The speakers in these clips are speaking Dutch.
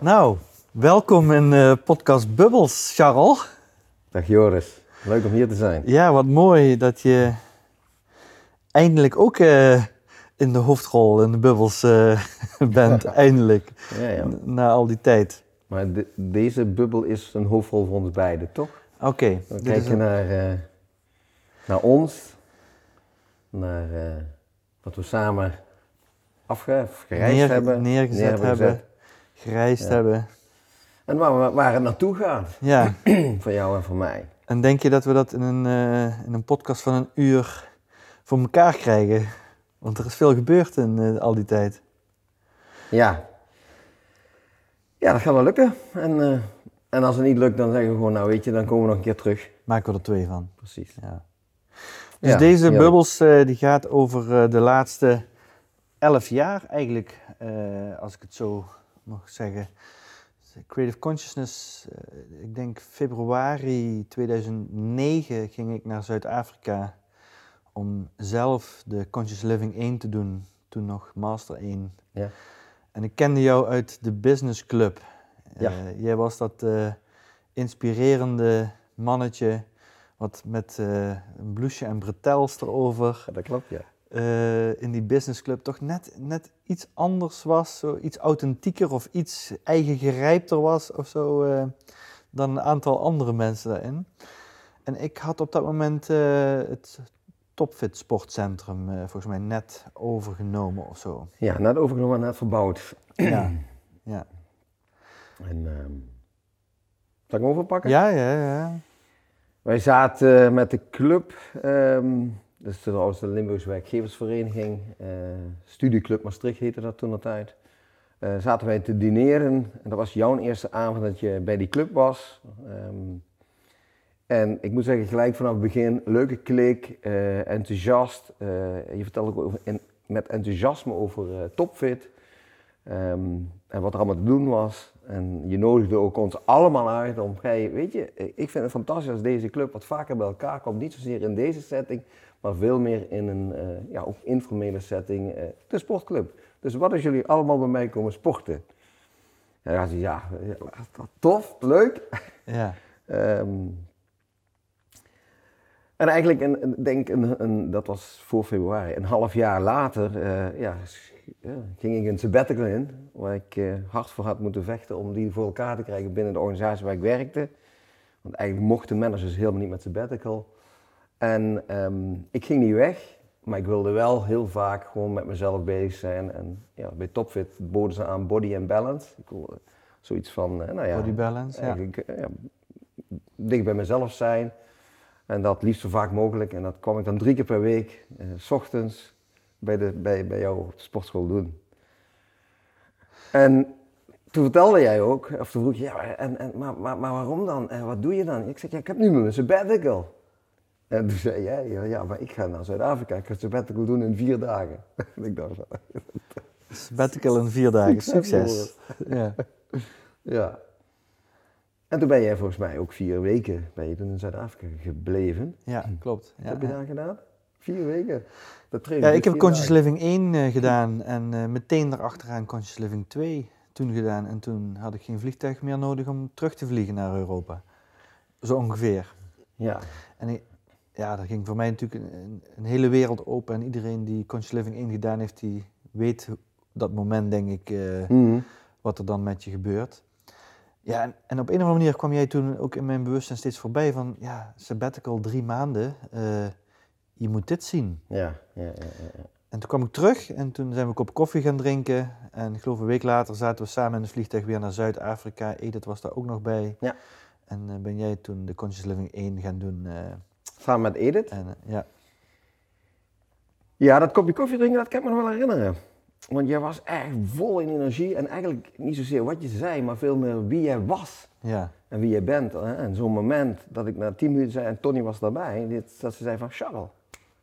Nou, welkom in uh, podcast Bubbles, Charles. Dag Joris, leuk om hier te zijn. Ja, wat mooi dat je eindelijk ook uh, in de hoofdrol in de Bubbles uh, bent, eindelijk. Ja, ja. Na al die tijd. Maar de, deze bubbel is een hoofdrol voor ons beiden, toch? Oké. Okay, We kijken een... naar, naar ons, naar wat we samen afgereisd hebben. Neergezet, neergezet hebben gereisd hebben. En waar, we, waar het naartoe gaat. Ja. voor jou en voor mij. En denk je dat we dat in een, uh, in een podcast van een uur voor elkaar krijgen? Want er is veel gebeurd in uh, al die tijd. Ja. Ja, dat gaat wel lukken. En, uh, en als het niet lukt, dan zeggen we gewoon, nou weet je, dan komen we nog een keer terug. Maken we er twee van. Precies. Ja. Dus ja, deze bubbels die gaat over de laatste elf jaar eigenlijk, als ik het zo mag zeggen. Creative Consciousness, uh, ik denk februari 2009 ging ik naar Zuid-Afrika om zelf de Conscious Living 1 te doen, toen nog Master 1. Ja. En ik kende jou uit de Business Club. Ja. Uh, jij was dat uh, inspirerende mannetje wat met een blouseje en bretels erover. Ja, dat klopt, ja uh, in die businessclub toch net, net iets anders was, zo iets authentieker of iets eigen gerijpter was of zo uh, dan een aantal andere mensen daarin. En ik had op dat moment uh, het Topfit Sportcentrum volgens mij net overgenomen of zo. Ja, net overgenomen en net verbouwd. Ja, ja. En, um, zal ik hem overpakken? Ja, ja, ja. Wij zaten met de club... Um, dus trouwens de Limburgse Werkgeversvereniging, uh, Studieclub Maastricht heette dat toen de tijd. Uh, zaten wij te dineren en dat was jouw eerste avond dat je bij die club was. Um, en ik moet zeggen, gelijk vanaf het begin, leuke klik, uh, enthousiast. je vertelde ook en, met enthousiasme over Topfit um, en wat er allemaal te doen was. En je nodigde ook ons allemaal uit om, weet je, ik vind het fantastisch als deze club wat vaker bij elkaar komt. Niet zozeer in deze setting, maar veel meer in een uh, ja, ook informele setting, uh, de sportclub. Dus wat als jullie allemaal bij mij komen sporten? En dan zei ja, tof, leuk. Ja. um, en eigenlijk, een, denk een, een, dat was voor februari, een half jaar later uh, ja, ging ik een sabbatical in, waar ik hard voor had moeten vechten om die voor elkaar te krijgen binnen de organisatie waar ik werkte. Want eigenlijk mochten managers helemaal niet met sabbatical. En um, ik ging niet weg, maar ik wilde wel heel vaak gewoon met mezelf bezig zijn. En ja, bij Topfit boden ze aan body and balance. Ik wilde zoiets van, uh, nou ja, body balance, eigenlijk, ja. ja. dicht bij mezelf zijn. En dat liefst zo vaak mogelijk. En dat kwam ik dan drie keer per week, uh, s ochtends, bij, de, bij, bij jou op de sportschool doen. En toen vertelde jij ook, of toen vroeg je, ja, en, en, maar, maar, maar waarom dan? En wat doe je dan? Ik zeg, ja, ik heb nu mijn sabbatical. En toen zei jij, ja, ja, maar ik ga naar Zuid-Afrika, ik ga sabbatical doen in vier dagen. en ik dacht sabbatical in vier dagen, succes. ja. ja. En toen ben jij volgens mij ook vier weken ben je toen in Zuid-Afrika gebleven. Ja, klopt. Wat heb je daar gedaan? Vier weken? Dat ja, ik heb Conscious Living 1 uh, gedaan en uh, meteen daarachteraan Conscious Living 2 toen gedaan. En toen had ik geen vliegtuig meer nodig om terug te vliegen naar Europa. Zo ongeveer. Ja. En ik, ja, dat ging voor mij natuurlijk een, een, hele wereld open. En iedereen die Conscious Living 1 gedaan heeft, die weet dat moment, denk ik, uh, mm. wat er dan met je gebeurt. Ja, en, en, op een of andere manier kwam jij toen ook in mijn bewustzijn steeds voorbij van, ja, sabbatical drie maanden, uh, je moet dit zien. Ja, ja, ja, ja, En toen kwam ik terug en toen zijn we een kop koffie gaan drinken. En ik geloof een week later zaten we samen in het vliegtuig weer naar Zuid-Afrika. Edith was daar ook nog bij. Ja. En uh, ben jij toen de Conscious Living 1 gaan doen. Samen met Edith. En, ja. Ja, dat kopje koffie drinken, dat kan ik me nog wel herinneren. want jij was echt vol in energie en eigenlijk niet zozeer wat je zei, maar veel meer wie jij was. Ja. En wie jij bent. En zo'n moment dat ik na tien minuten zei, en Tony was daarbij, dat ze zei van Charles,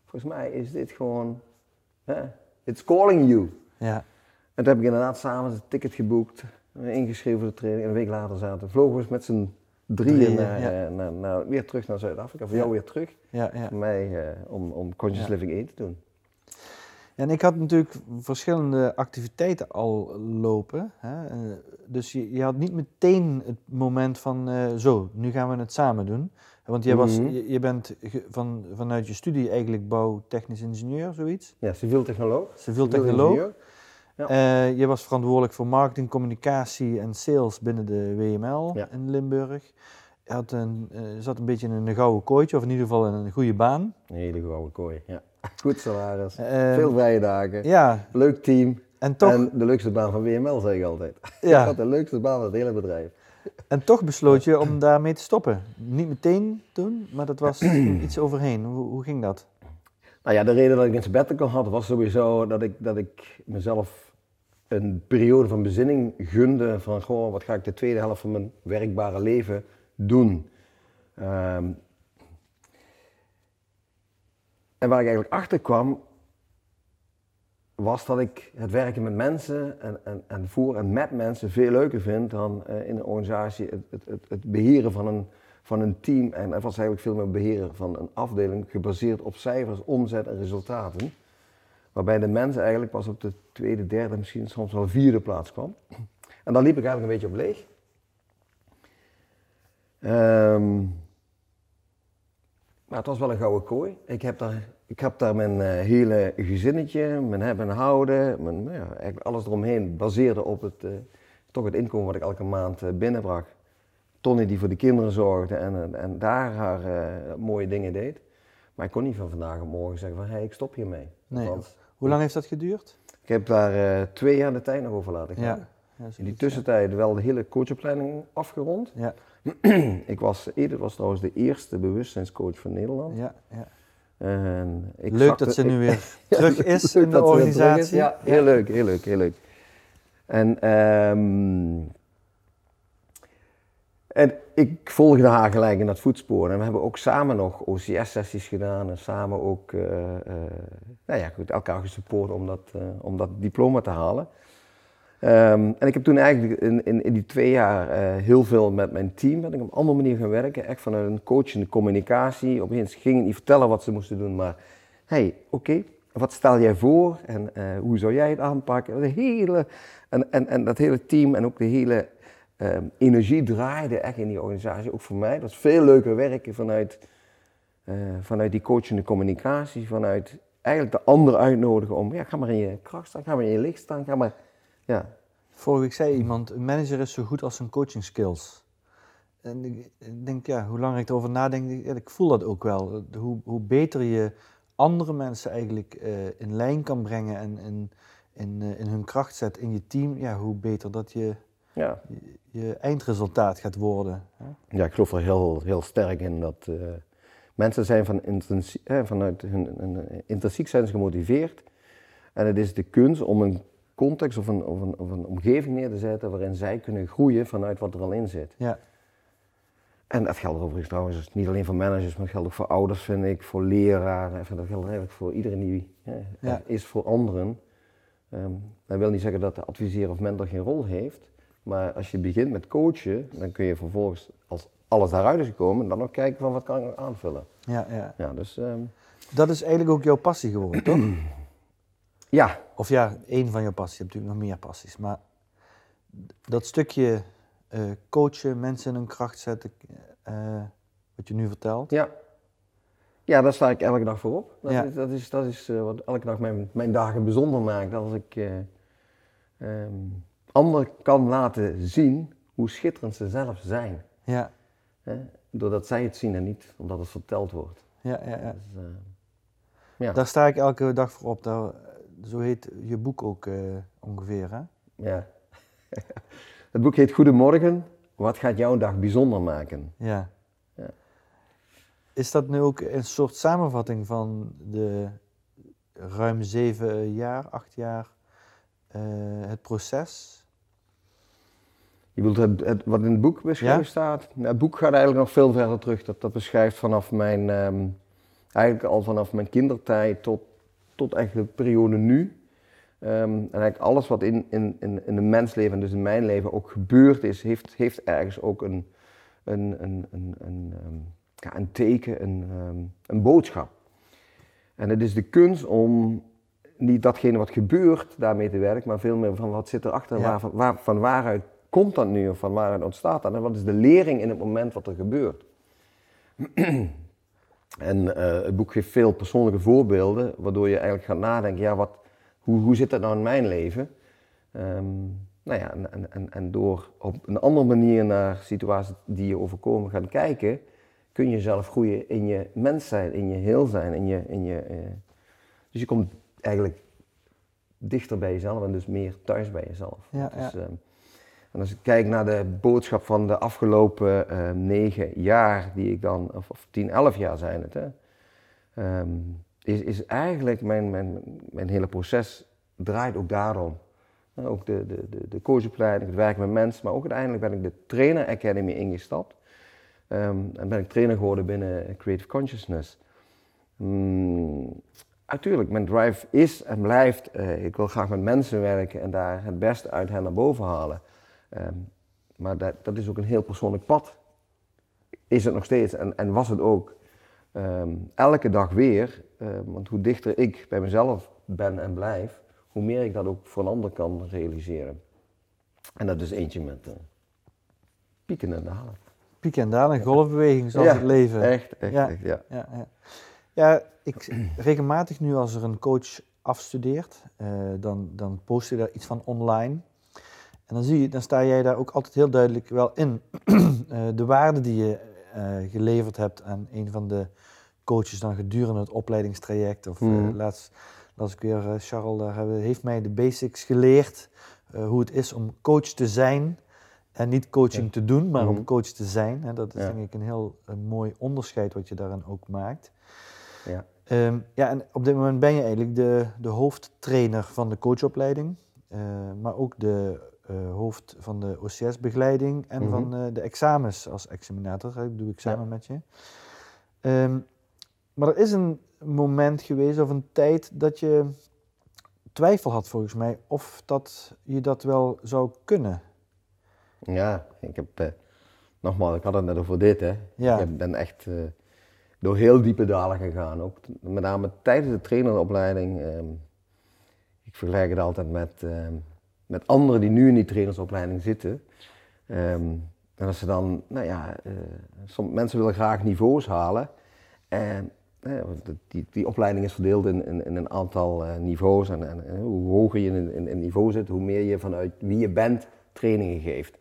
volgens mij is dit gewoon, hè? it's calling you. Ja. En toen heb ik inderdaad samen een ticket geboekt, ingeschreven voor de training. En een week later zaten vlogen we met z'n drieën naar, ja. naar, naar, weer terug naar Zuid-Afrika. Voor jou weer terug. Ja, ja. Voor mij uh, om, om Conscious Living 1 te doen. En ik had natuurlijk verschillende activiteiten al lopen. Hè? Dus je, je, had niet meteen het moment van uh, zo, nu gaan we het samen doen. Want jij was, je, je, bent van, vanuit je studie eigenlijk bouwtechnisch ingenieur, zoiets? Ja, civiel technoloog. Civiel technoloog. Ja. Uh, je was verantwoordelijk voor marketing, communicatie en sales binnen de WML ja. in Limburg. Je had een, uh, zat een beetje in een gouden kooitje, of in ieder geval in een goede baan. Een hele gouden kooi, ja. Goed salaris, uh, veel vrije dagen, ja. leuk team. En, toch, en de leukste baan van WML, zeg ik altijd. Ja. ik had de leukste baan van het hele bedrijf. En toch besloot je om daarmee te stoppen. Niet meteen doen, maar dat was iets overheen. Hoe, hoe ging dat? Nou ja, de reden dat ik een sabbatical had, was sowieso dat ik, dat ik mezelf een periode van bezinning gunde van, goh, wat ga ik de tweede helft van mijn werkbare leven doen? Um, en waar ik eigenlijk achter kwam, was dat ik het werken met mensen en, en, en voor en met mensen veel leuker vind dan uh, in een organisatie het, het, het, beheren van een, van een team. En het was eigenlijk veel meer beheren van een afdeling gebaseerd op cijfers, omzet en resultaten. Waarbij de mens eigenlijk pas op de tweede, derde, misschien soms wel vierde plaats kwam. En daar liep ik eigenlijk een beetje op leeg. Um, maar het was wel een gouden kooi. Ik heb daar, ik heb daar mijn uh, hele gezinnetje, mijn hebben en houden, mijn, nou alles eromheen baseerde op het, uh, toch het inkomen wat ik elke maand uh, binnenbracht. Tony die voor de kinderen zorgde en, en daar haar mooie dingen deed. Maar ik kon niet van vandaag op morgen zeggen van hé, hey, ik stop hiermee. Nee. Want, Hoe lang heeft dat geduurd? Ik heb daar twee jaar de tijd nog over laten gaan. Ja. Ja, In die tussentijd wel de hele coachopleiding afgerond. Ja. ik was, Edith was trouwens de eerste bewustzijnscoach van Nederland. Ja, ja. En ik leuk dat ze nu weer terug is in de organisatie. Ja, heel leuk, heel leuk, heel leuk. En, um, en ik volgde haar gelijk in dat voetspoor. En we hebben ook samen nog OCS-sessies gedaan en samen ook uh, uh, nou ja, elkaar gesupport om dat, uh, om dat diploma te halen. Um, en ik heb toen eigenlijk in, in, die twee jaar heel veel met mijn team ben ik op een andere manier gaan werken. Echt vanuit een coachende communicatie. Op een ging ik niet vertellen wat ze moesten doen, maar hey, oké, wat stel jij voor en hoe zou jij het aanpakken? De hele, en, en, en dat hele team en ook de hele um, energie draaide echt in die organisatie. Ook voor mij. Dat was veel leuker werken vanuit, uh, vanuit die coachende communicatie. Vanuit eigenlijk de ander uitnodigen om, ja, ga maar in je kracht staan, ga maar in je licht staan, ga maar ja. Vorige week zei iemand, een manager is zo goed als zijn coaching skills. En ik denk, ja, hoe langer ik erover nadenk, ik voel dat ook wel. Hoe, hoe beter je andere mensen eigenlijk uh, in lijn kan brengen en in, in, uh, in hun kracht zet in je team, ja, hoe beter dat je, ja. je, eindresultaat gaat worden. Hè? Ja, ik geloof er heel, heel sterk in dat uh, mensen zijn van intrinsiek, vanuit hun, intrinsiek zijn ze gemotiveerd. En het is de kunst om een context of een, of, een, of een omgeving neer te zetten waarin zij kunnen groeien vanuit wat er al in zit. Ja. En dat geldt overigens trouwens niet alleen voor managers, maar dat geldt ook voor ouders, vind ik, voor leraren. Dat geldt eigenlijk voor iedereen die ja, is voor anderen. Um, dat wil niet zeggen dat de adviseur of mentor geen rol heeft, maar als je begint met coachen, dan kun je vervolgens, als alles daaruit is gekomen, dan nog kijken van wat kan ik aanvullen. Ja, ja. ja dus, um... Dat is eigenlijk ook jouw passie geworden, toch? Ja. Of ja, één van je passies. Je hebt natuurlijk nog meer passies. Maar dat stukje uh, coachen, mensen in hun kracht zetten, uh, wat je nu vertelt. Ja. Ja, daar sta ik elke dag voor op. Dat ja. is, dat is, dat is uh, wat elke dag mijn, mijn dagen bijzonder maakt. Als ik um, anderen kan laten zien hoe schitterend ze zelf zijn. Ja. Doordat zij het zien en niet omdat het verteld wordt. Ja, ja, ja. Dus, ja. Daar sta ik elke dag voor op. Daar, zo heet je boek ook uh, ongeveer, hè? Ja. Het boek heet Goedemorgen. Wat gaat jouw dag bijzonder maken? Ja. ja. Is dat nu ook een soort samenvatting van de ruim zeven jaar, acht jaar het proces. Je bedoelt het, wat in het boek beschreven staat? Nou, het boek gaat eigenlijk nog veel verder terug. Dat, dat beschrijft vanaf mijn, ehm, eigenlijk al vanaf mijn kindertijd tot, tot eigenlijk de periode nu. Um, en eigenlijk alles wat in, in, in, in een mensleven, dus in mijn leven, ook gebeurd is, heeft, heeft ergens ook een, een, een, een, een, ehm, ja, een teken, een, een boodschap. En het is de kunst om niet datgene wat gebeurt daarmee te werken, maar veel meer van wat zit erachter, ja. waar, waar, van waaruit komt dat nu of van waaruit ontstaat dat en wat is de lering in het moment wat er gebeurt. en uh, het boek geeft veel persoonlijke voorbeelden, waardoor je eigenlijk gaat nadenken, ja, wat, hoe, hoe zit dat nou in mijn leven? Um, nou ja, en, en, en door op een andere manier naar situaties die je overkomen gaan kijken, kun je zelf groeien in je mens zijn, in je heel zijn, in je, in je, uh, dus je komt eigenlijk dichter bij jezelf en dus meer thuis bij jezelf. Ja, dus, ja. Um, en als ik kijk naar de boodschap van de afgelopen uh, negen jaar, die ik dan, of, of tien, elf jaar zijn het, hè, um, is, is eigenlijk mijn, mijn, mijn hele proces draait ook daarom. Uh, ook de, de, de, de coachopleiding, het werken met mensen, maar ook uiteindelijk ben ik de Trainer Academy ingestapt. Um, en ben ik trainer geworden binnen Creative Consciousness. Um, natuurlijk, mijn drive is en blijft, uh, ik wil graag met mensen werken en daar het beste uit hen naar boven halen. Ehm, maar dat, dat, is ook een heel persoonlijk pad. Is het nog steeds en, en was het ook. Ehm, elke dag weer, ehm, want hoe dichter ik bij mezelf ben en blijf, hoe meer ik dat ook voor een ander kan realiseren. En dat is eentje met uh, pieken en dalen. Pieken en dalen, golfbeweging zoals het leven. Echt, echt, ja. ja. Ja, ja. ja, ik regelmatig nu als er een coach afstudeert, uh, dan, dan post je daar iets van online. En dan, zie je, dan sta jij daar ook altijd heel duidelijk wel in. Eh, de waarde die je uh, geleverd hebt aan een van de coaches dan gedurende het opleidingstraject. Of mm. laatst las ik weer, Charles daar hebben, heeft mij de basics geleerd. hoe het is om coach te zijn. En niet coaching te doen, maar om mhm. coach te zijn. Hè, dat is denk ik een heel een mooi onderscheid wat je daarin ook maakt. Ja. Um, ja, en op dit moment ben je eigenlijk de, de hoofdtrainer van de coachopleiding. Maar ook de hoofd van de OCS-begeleiding en van uh, de examens als examinator. Ik doe examen ja. met je. Um, maar er is een moment geweest of een tijd dat je twijfel had volgens mij of dat je dat wel zou kunnen. Ja, ik heb, uh, nogmaals, ik had het net over dit hè. Ja. Ik ben echt door heel diepe dalen gegaan. Ook met name tijdens de traineropleiding. Um, ik vergelijk het altijd met um, met anderen die nu in die trainersopleiding zitten. Um, en als ze dan, nou ja, uh, soms, mensen willen graag niveaus halen. En uh, die, die opleiding is verdeeld in, in, een aantal uh, niveaus. En, en, hoe hoger je in, in, niveau zit, hoe meer je vanuit wie je bent trainingen geeft.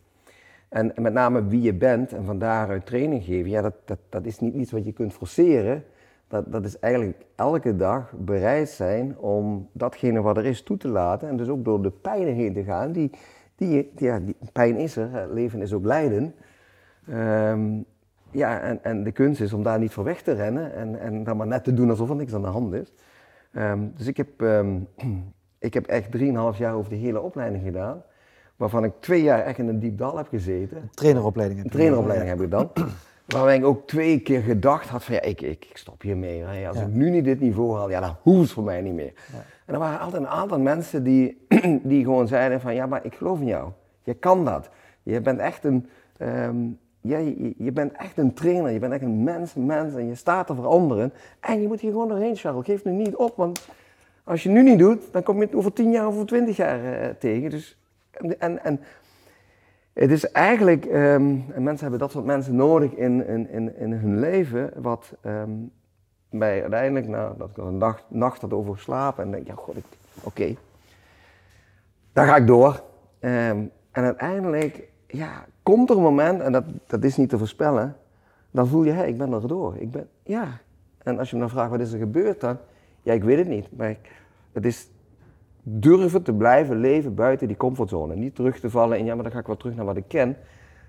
En, en met name wie je bent en van daaruit training geven, ja, dat, dat, dat is niet iets wat je kunt forceren dat, dat is eigenlijk elke dag bereid zijn om datgene wat er is toe te laten. En dus ook door de pijn heen te gaan. Die, die, ja, die pijn is er, leven is ook lijden. Ehm, ja, en, en de kunst is om daar niet voor weg te rennen en, en dan maar net te doen alsof er niks aan de hand is. Ehm, dus ik heb, um, ik heb echt 3,5 jaar over de hele opleiding gedaan. Waarvan ik twee jaar echt in een diep dal heb gezeten. Traineropleiding. Traineropleiding heb ik dan. Waarbij ik ook twee keer gedacht had van ja, ik, ik, ik stop hiermee. Hè. Als ik nu niet dit niveau haal, ja, dan hoeft het voor mij niet meer. Ja. En er waren altijd een aantal mensen die, die gewoon zeiden van ja, maar ik geloof in jou. Je kan dat. Je bent echt een, um, ja, je, je, bent echt een trainer. Je bent echt een mens, mens en je staat te veranderen. En je moet hier gewoon doorheen, Charles. Geef nu niet op, want als je nu niet doet, dan kom je het over tien jaar of over twintig jaar uh, tegen. Dus, en, en het is eigenlijk, um, en mensen hebben dat soort mensen nodig in, in, in, hun leven, wat um, mij uiteindelijk, nou, dat ik er een nacht, nacht had over geslapen en denk, ja god, oké, daar ga ik door. Um, en uiteindelijk, ja, komt er een moment, en dat, dat is niet te voorspellen, dan voel je, hé, hey, ik ben er door. Ik ben, ja. En als je me dan vraagt, wat is er gebeurd dan? Ja, ik weet het niet, maar het is durven te blijven leven buiten die comfortzone. Niet terug te vallen in, ja, maar dan ga ik wel terug naar wat ik ken.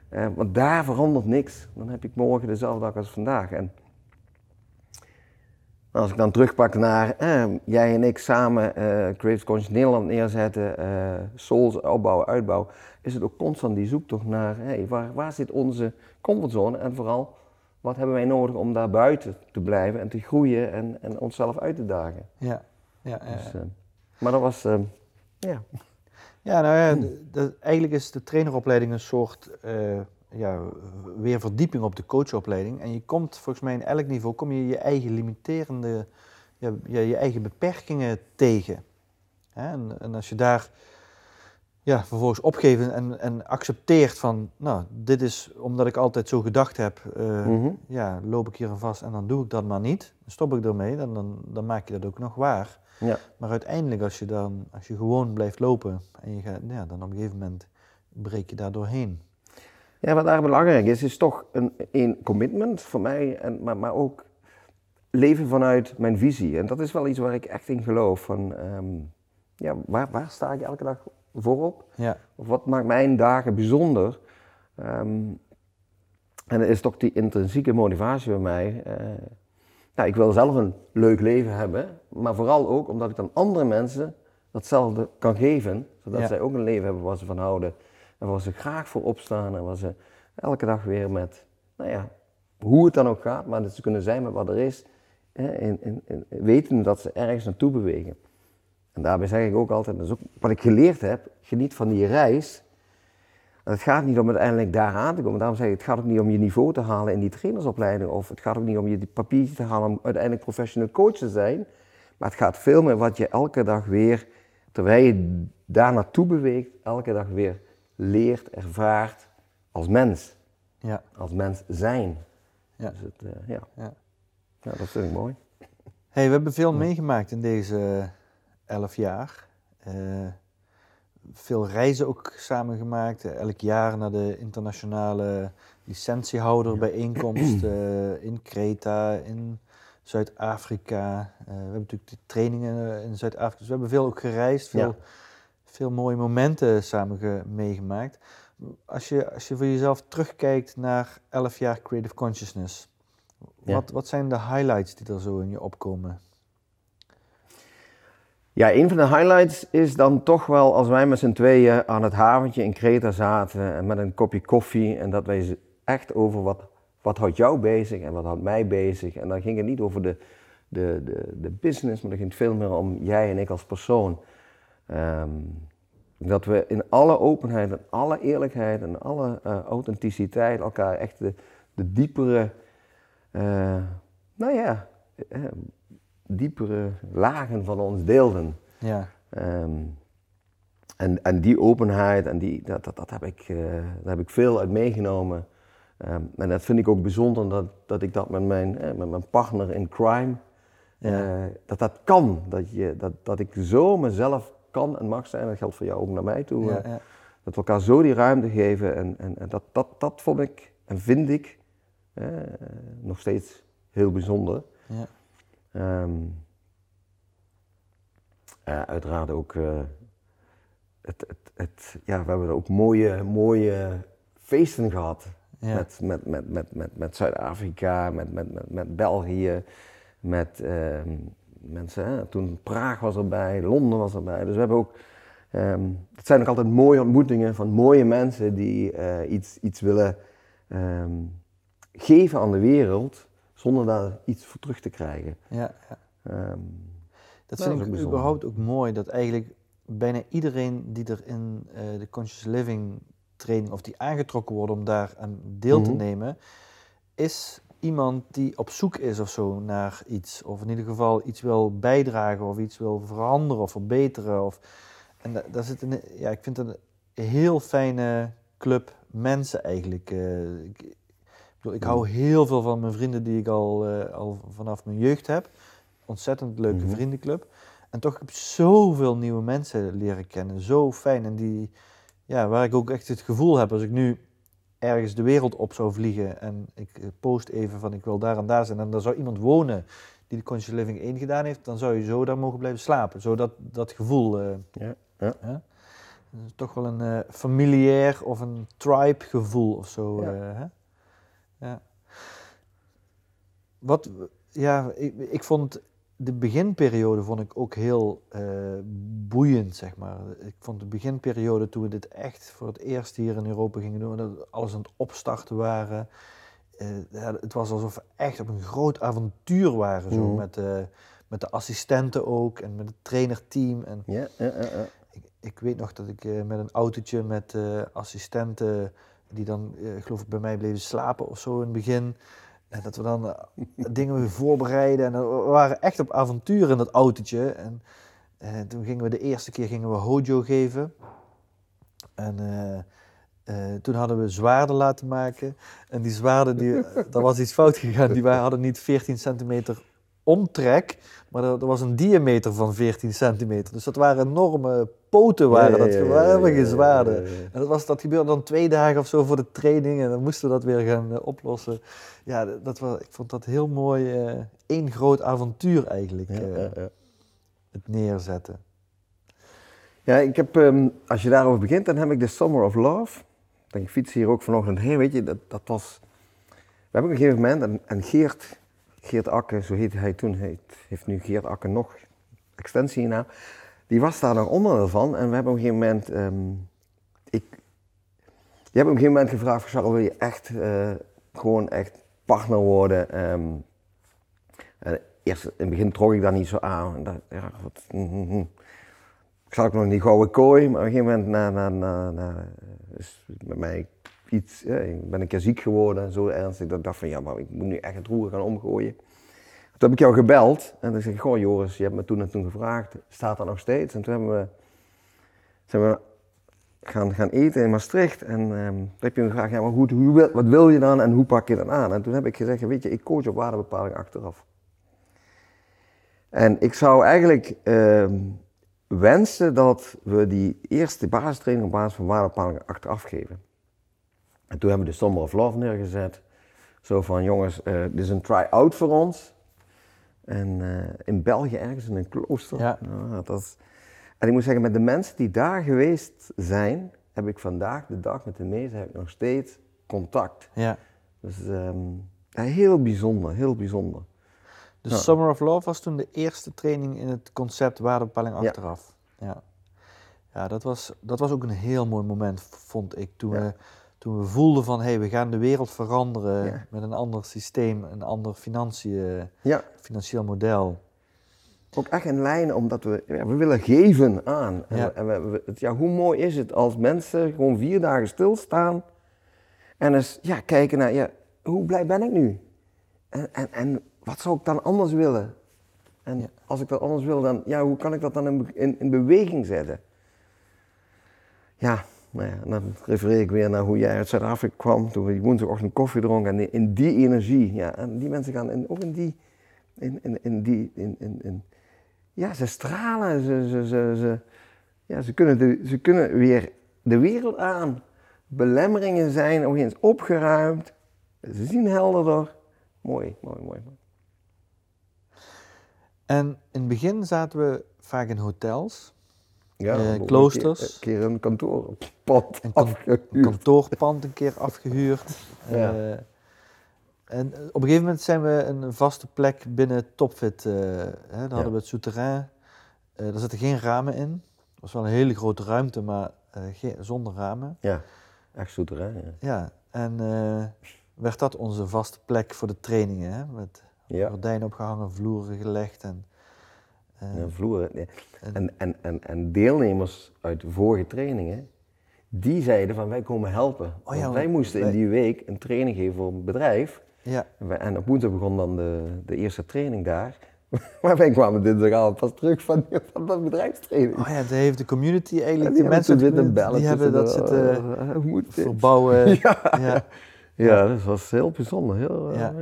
Uh, want daar verandert niks. Dan heb ik morgen dezelfde dag als vandaag. En als ik dan terugpak naar eh, jij en ik samen uh, Creative Conscious Nederland neerzetten, uh, Souls opbouwen, uitbouwen, is het ook constant die zoektocht naar hey, waar, waar zit onze comfortzone en vooral wat hebben wij nodig om daar buiten te blijven en te groeien en, en onszelf uit te dagen. Ja, ja, ja. Dus, maar dat was, ja. Ja, nou ja, eigenlijk is de traineropleiding een soort ja, weer verdieping op de coachopleiding. En je komt volgens mij in elk niveau kom je je eigen limiterende, ja, je, eigen beperkingen tegen. En, en, als je daar ja, vervolgens opgeeft en, en accepteert van, nou, dit is omdat ik altijd zo gedacht heb, uh, mm -hmm. ja, loop ik hier aan vast en dan doe ik dat maar niet. Dan stop ik ermee, dan, dan, dan maak je dat ook nog waar. Ja. Maar uiteindelijk als je dan, als je gewoon blijft lopen en je gaat, ja, dan op een gegeven moment breek je daar doorheen. Ja, wat daar belangrijk is, is toch een, een commitment voor mij, en, maar, maar ook leven vanuit mijn visie. En dat is wel iets waar ik echt in geloof. Van, ehm, ja, waar, waar sta ik elke dag voorop? Ja. Of wat maakt mijn dagen bijzonder? Um, en dat is toch die intrinsieke motivatie bij mij. Uh, nou, ik wil zelf een leuk leven hebben, maar vooral ook omdat ik dan andere mensen datzelfde kan geven, zodat zij ook een leven hebben waar ze van houden en waar ze graag voor opstaan en waar ze elke dag weer met, nou ja, hoe het dan ook gaat, maar dat ze kunnen zijn met wat er is, hè, weten dat ze ergens naartoe bewegen. En daarbij zeg ik ook altijd, dat is ook wat ik geleerd heb, geniet van die reis. En het gaat niet om uiteindelijk daar aan te komen. Daarom zeg ik, het gaat ook niet om je niveau te halen in die trainersopleiding. Of het gaat ook niet om je papiertje te halen om uiteindelijk professional coach te zijn. Maar het gaat veel meer wat je elke dag weer, terwijl je daar naartoe beweegt, elke dag weer leert, ervaart als mens. Ja. Als mens zijn. Ja. Dus het, uh, ja. ja. ja. dat vind ik mooi. Hey, we hebben veel meegemaakt in deze elf jaar. Uh, veel reizen ook samen gemaakt. Elk jaar naar de internationale licentiehouderbijeenkomst uh, in Kreta, in Zuid-Afrika. we hebben natuurlijk de trainingen in Zuid-Afrika. Dus we hebben veel ook gereisd, veel veel mooie momenten samen meegemaakt. Als je, als je voor jezelf terugkijkt naar 11 jaar Creative Consciousness, wat, wat zijn de highlights die er zo in je opkomen? Ja, een van de highlights is dan toch wel als wij met z'n tweeën aan het haventje in Kreta zaten en met een kopje koffie en dat wij echt over wat, wat houdt jou bezig en wat houdt mij bezig. En dan ging het niet over de, de, de, de business, maar dan ging het veel meer om jij en ik als persoon. Um, dat we in alle openheid en alle eerlijkheid en alle uh, authenticiteit elkaar echt de, de diepere, uh, nou ja, uh, diepere lagen van ons deelden. Ja. Um, en, en die openheid, en die, dat, dat, dat heb ik, daar heb ik veel uit meegenomen. Um, en dat vind ik ook bijzonder dat, dat ik dat met mijn, met mijn partner in crime, ja. dat dat kan. Dat, je, dat, dat ik zo mezelf kan en mag zijn. Dat geldt voor jou ook naar mij toe. Ja, ja. Dat we elkaar zo die ruimte geven. En, en, en, dat, dat, dat vond ik en vind ik eh, nog steeds heel bijzonder. Ja. Um, uiteraard ook. Uh, het, het, het, ja, we hebben ook mooie, mooie feesten gehad. Met, met, met, met, met, met Zuid-Afrika, met, met, met, met België, met. Uh, mensen. Hè? Toen Praag was erbij, Londen was erbij. Dus we hebben ook. Um, het zijn ook altijd mooie ontmoetingen van mooie mensen die uh, iets, iets willen um, geven aan de wereld zonder daar iets voor terug te krijgen. Ja, ja. Um, dat vind ik überhaupt ook mooi, dat eigenlijk bijna iedereen die er in uh, de Conscious Living training of die aangetrokken wordt om daar aan deel te mhm. nemen, is iemand die op zoek is of zo naar iets. Of in ieder geval iets wil bijdragen of iets wil veranderen of verbeteren. Of, en daar zit een, ja, ik vind het een heel fijne club mensen eigenlijk. Uh, ik, ik, bedoel, ik, hou heel veel van mijn vrienden die ik al, uh, al vanaf mijn jeugd heb. Ontzettend leuke mhm. vriendenclub. En toch heb ik zoveel nieuwe mensen leren kennen. Zo fijn. En die, ja, waar ik ook echt het gevoel heb als ik nu ergens de wereld op zou vliegen en ik eh, post even van ik wil daar en daar zijn en dan zou iemand wonen die de Conscious Living 1 gedaan heeft, dan zou je zo daar mogen blijven slapen. Zo dat, dat gevoel. Uh, ja, ja. Hè? toch wel een uh, familiair of een tribe gevoel of zo. Ja. Hè? ja. Wat, ja, ik, ik vond de beginperiode vond ik ook heel uh, boeiend, zeg maar. Ik vond de beginperiode toen we dit echt voor het eerst hier in Europa gingen doen, dat alles aan het opstarten waren. Uh, ja, het was alsof we echt op een groot avontuur waren, zo, mm. met, uh, met de assistenten ook en met het trainerteam. En ja, ja, ja, ik, ik, weet nog dat ik met een autootje met assistenten, die dan, geloof ik, bij mij bleven slapen of zo in het begin. En dat we dan uh, dingen weer voorbereiden. En we waren echt op avontuur in dat autootje. En uh, toen gingen we de eerste keer gingen we Hojo geven. En toen hadden we zwaarden laten maken. En die zwaarden, die, daar was iets fout gegaan. Die hadden niet 14 centimeter omtrek, maar er, was een diameter van 14 centimeter. Dus dat waren enorme poten, waren dat geweldige zwaarden. En dat, was, dat gebeurde dan twee dagen of zo voor de training en dan moesten we dat weer gaan uh, oplossen. Ja, dat was, ik vond dat heel mooi, uh, één groot avontuur eigenlijk, uh, het neerzetten. Ja, ik heb, um, als je daarover begint, dan heb ik de Summer of Love. Dan fiets hier ook vanochtend heen, weet je, dat, dat was... We hebben op een gegeven moment, en, en Geert Geert Akke, zo heette hij toen, hij heeft nu Geert Akke nog extensie hierna. Die was daar nog onderdeel van en we hebben op een gegeven moment, um, ik, je hebt op een gegeven moment gevraagd, Charles, wil je echt uh, gewoon echt partner worden? Um, en eerst in het begin trok ik daar niet zo aan. En dat, wat, mm, mm, mm. Ik zat ook nog niet gouden kooi, maar op een gegeven moment na, na, na, mij iets, ik ben een keer ziek geworden, zo ernstig, dat ik dacht van ja, maar ik moet nu echt het roer gaan omgooien. Toen heb ik jou gebeld en dan zeg ik, goh Joris, je hebt me toen en toen gevraagd, staat dat nog steeds? En toen hebben we, zijn we gaan, gaan eten in Maastricht en um, toen heb je me gevraagd, ja maar goed, hoe, wat wil je dan en hoe pak je dat aan? En toen heb ik gezegd, weet je, ik coach op waardebepaling achteraf. En ik zou eigenlijk uh, wensen dat we die eerste basistraining op basis van waardebepaling achteraf geven. En toen hebben we de Summer of Love neergezet. Zo van, jongens, uh, dit is een try-out voor ons. En uh, in België ergens in een klooster. Ja. dat En ik moet zeggen, met de mensen die daar geweest zijn, heb ik vandaag de dag met de meesten heb ik nog steeds contact. Ja. Dus um, ja, heel bijzonder, heel bijzonder. De Summer of Love was toen de eerste training in het concept waardebepaling achteraf. Ja. ja. Ja, dat was, dat was ook een heel mooi moment, vond ik, toen we toen we voelden van hé, hey, we gaan de wereld veranderen met een ander systeem, een ander financiën, ja. financieel model. Ook echt in lijn, omdat we, ja, we willen geven aan. En, ja. en we, ja, hoe mooi is het als mensen gewoon vier dagen stilstaan en eens ja, kijken naar, ja, hoe blij ben ik nu? En, en, en wat zou ik dan anders willen? En als ik dat anders wil, dan, ja, hoe kan ik dat dan in, in, in beweging zetten? Ja, nou ja, dan refereer ik weer naar hoe jij uit Zuid-Afrika kwam, toen we die woensdagochtend koffie dronken. En in die energie, ja, en die mensen gaan in, ook in die, in, in, in die, in, in, in, ja, ze stralen, ze, ze, ze, ja, ze, kunnen de, ze kunnen weer de wereld aan. Belemmeringen zijn nog eens opgeruimd, ze zien helderder. Mooi, mooi, mooi. En in het begin zaten we vaak in hotels. Ja, uh, kloosters. Een keer, een kantoorpand een afgehuurd. kantoorpand een keer afgehuurd. Ja. Uh, en op een gegeven moment zijn we een vaste plek binnen Topfit. Uh, hè, hadden we het souterrain. daar zitten geen ramen in. Het was wel een hele grote ruimte, maar geen, zonder ramen. Ja, echt souterrain. Ja, ja en werd dat onze vaste plek voor de trainingen. Hè, met gordijnen opgehangen, vloeren gelegd en uh, vloer. En, en, en, en deelnemers uit de vorige trainingen, die zeiden van wij komen helpen. Oh ja, wij moesten in die week een training geven voor een bedrijf. Ja. En, op woensdag begon dan de, de eerste training daar. Maar wij kwamen dinsdagavond pas terug van, van dat bedrijfstraining. Oh ja, dat heeft de community eigenlijk, die, mensen. Die hebben dat zitten uh, verbouwen. ja. Ja. ja. dat was heel bijzonder. Heel, ja.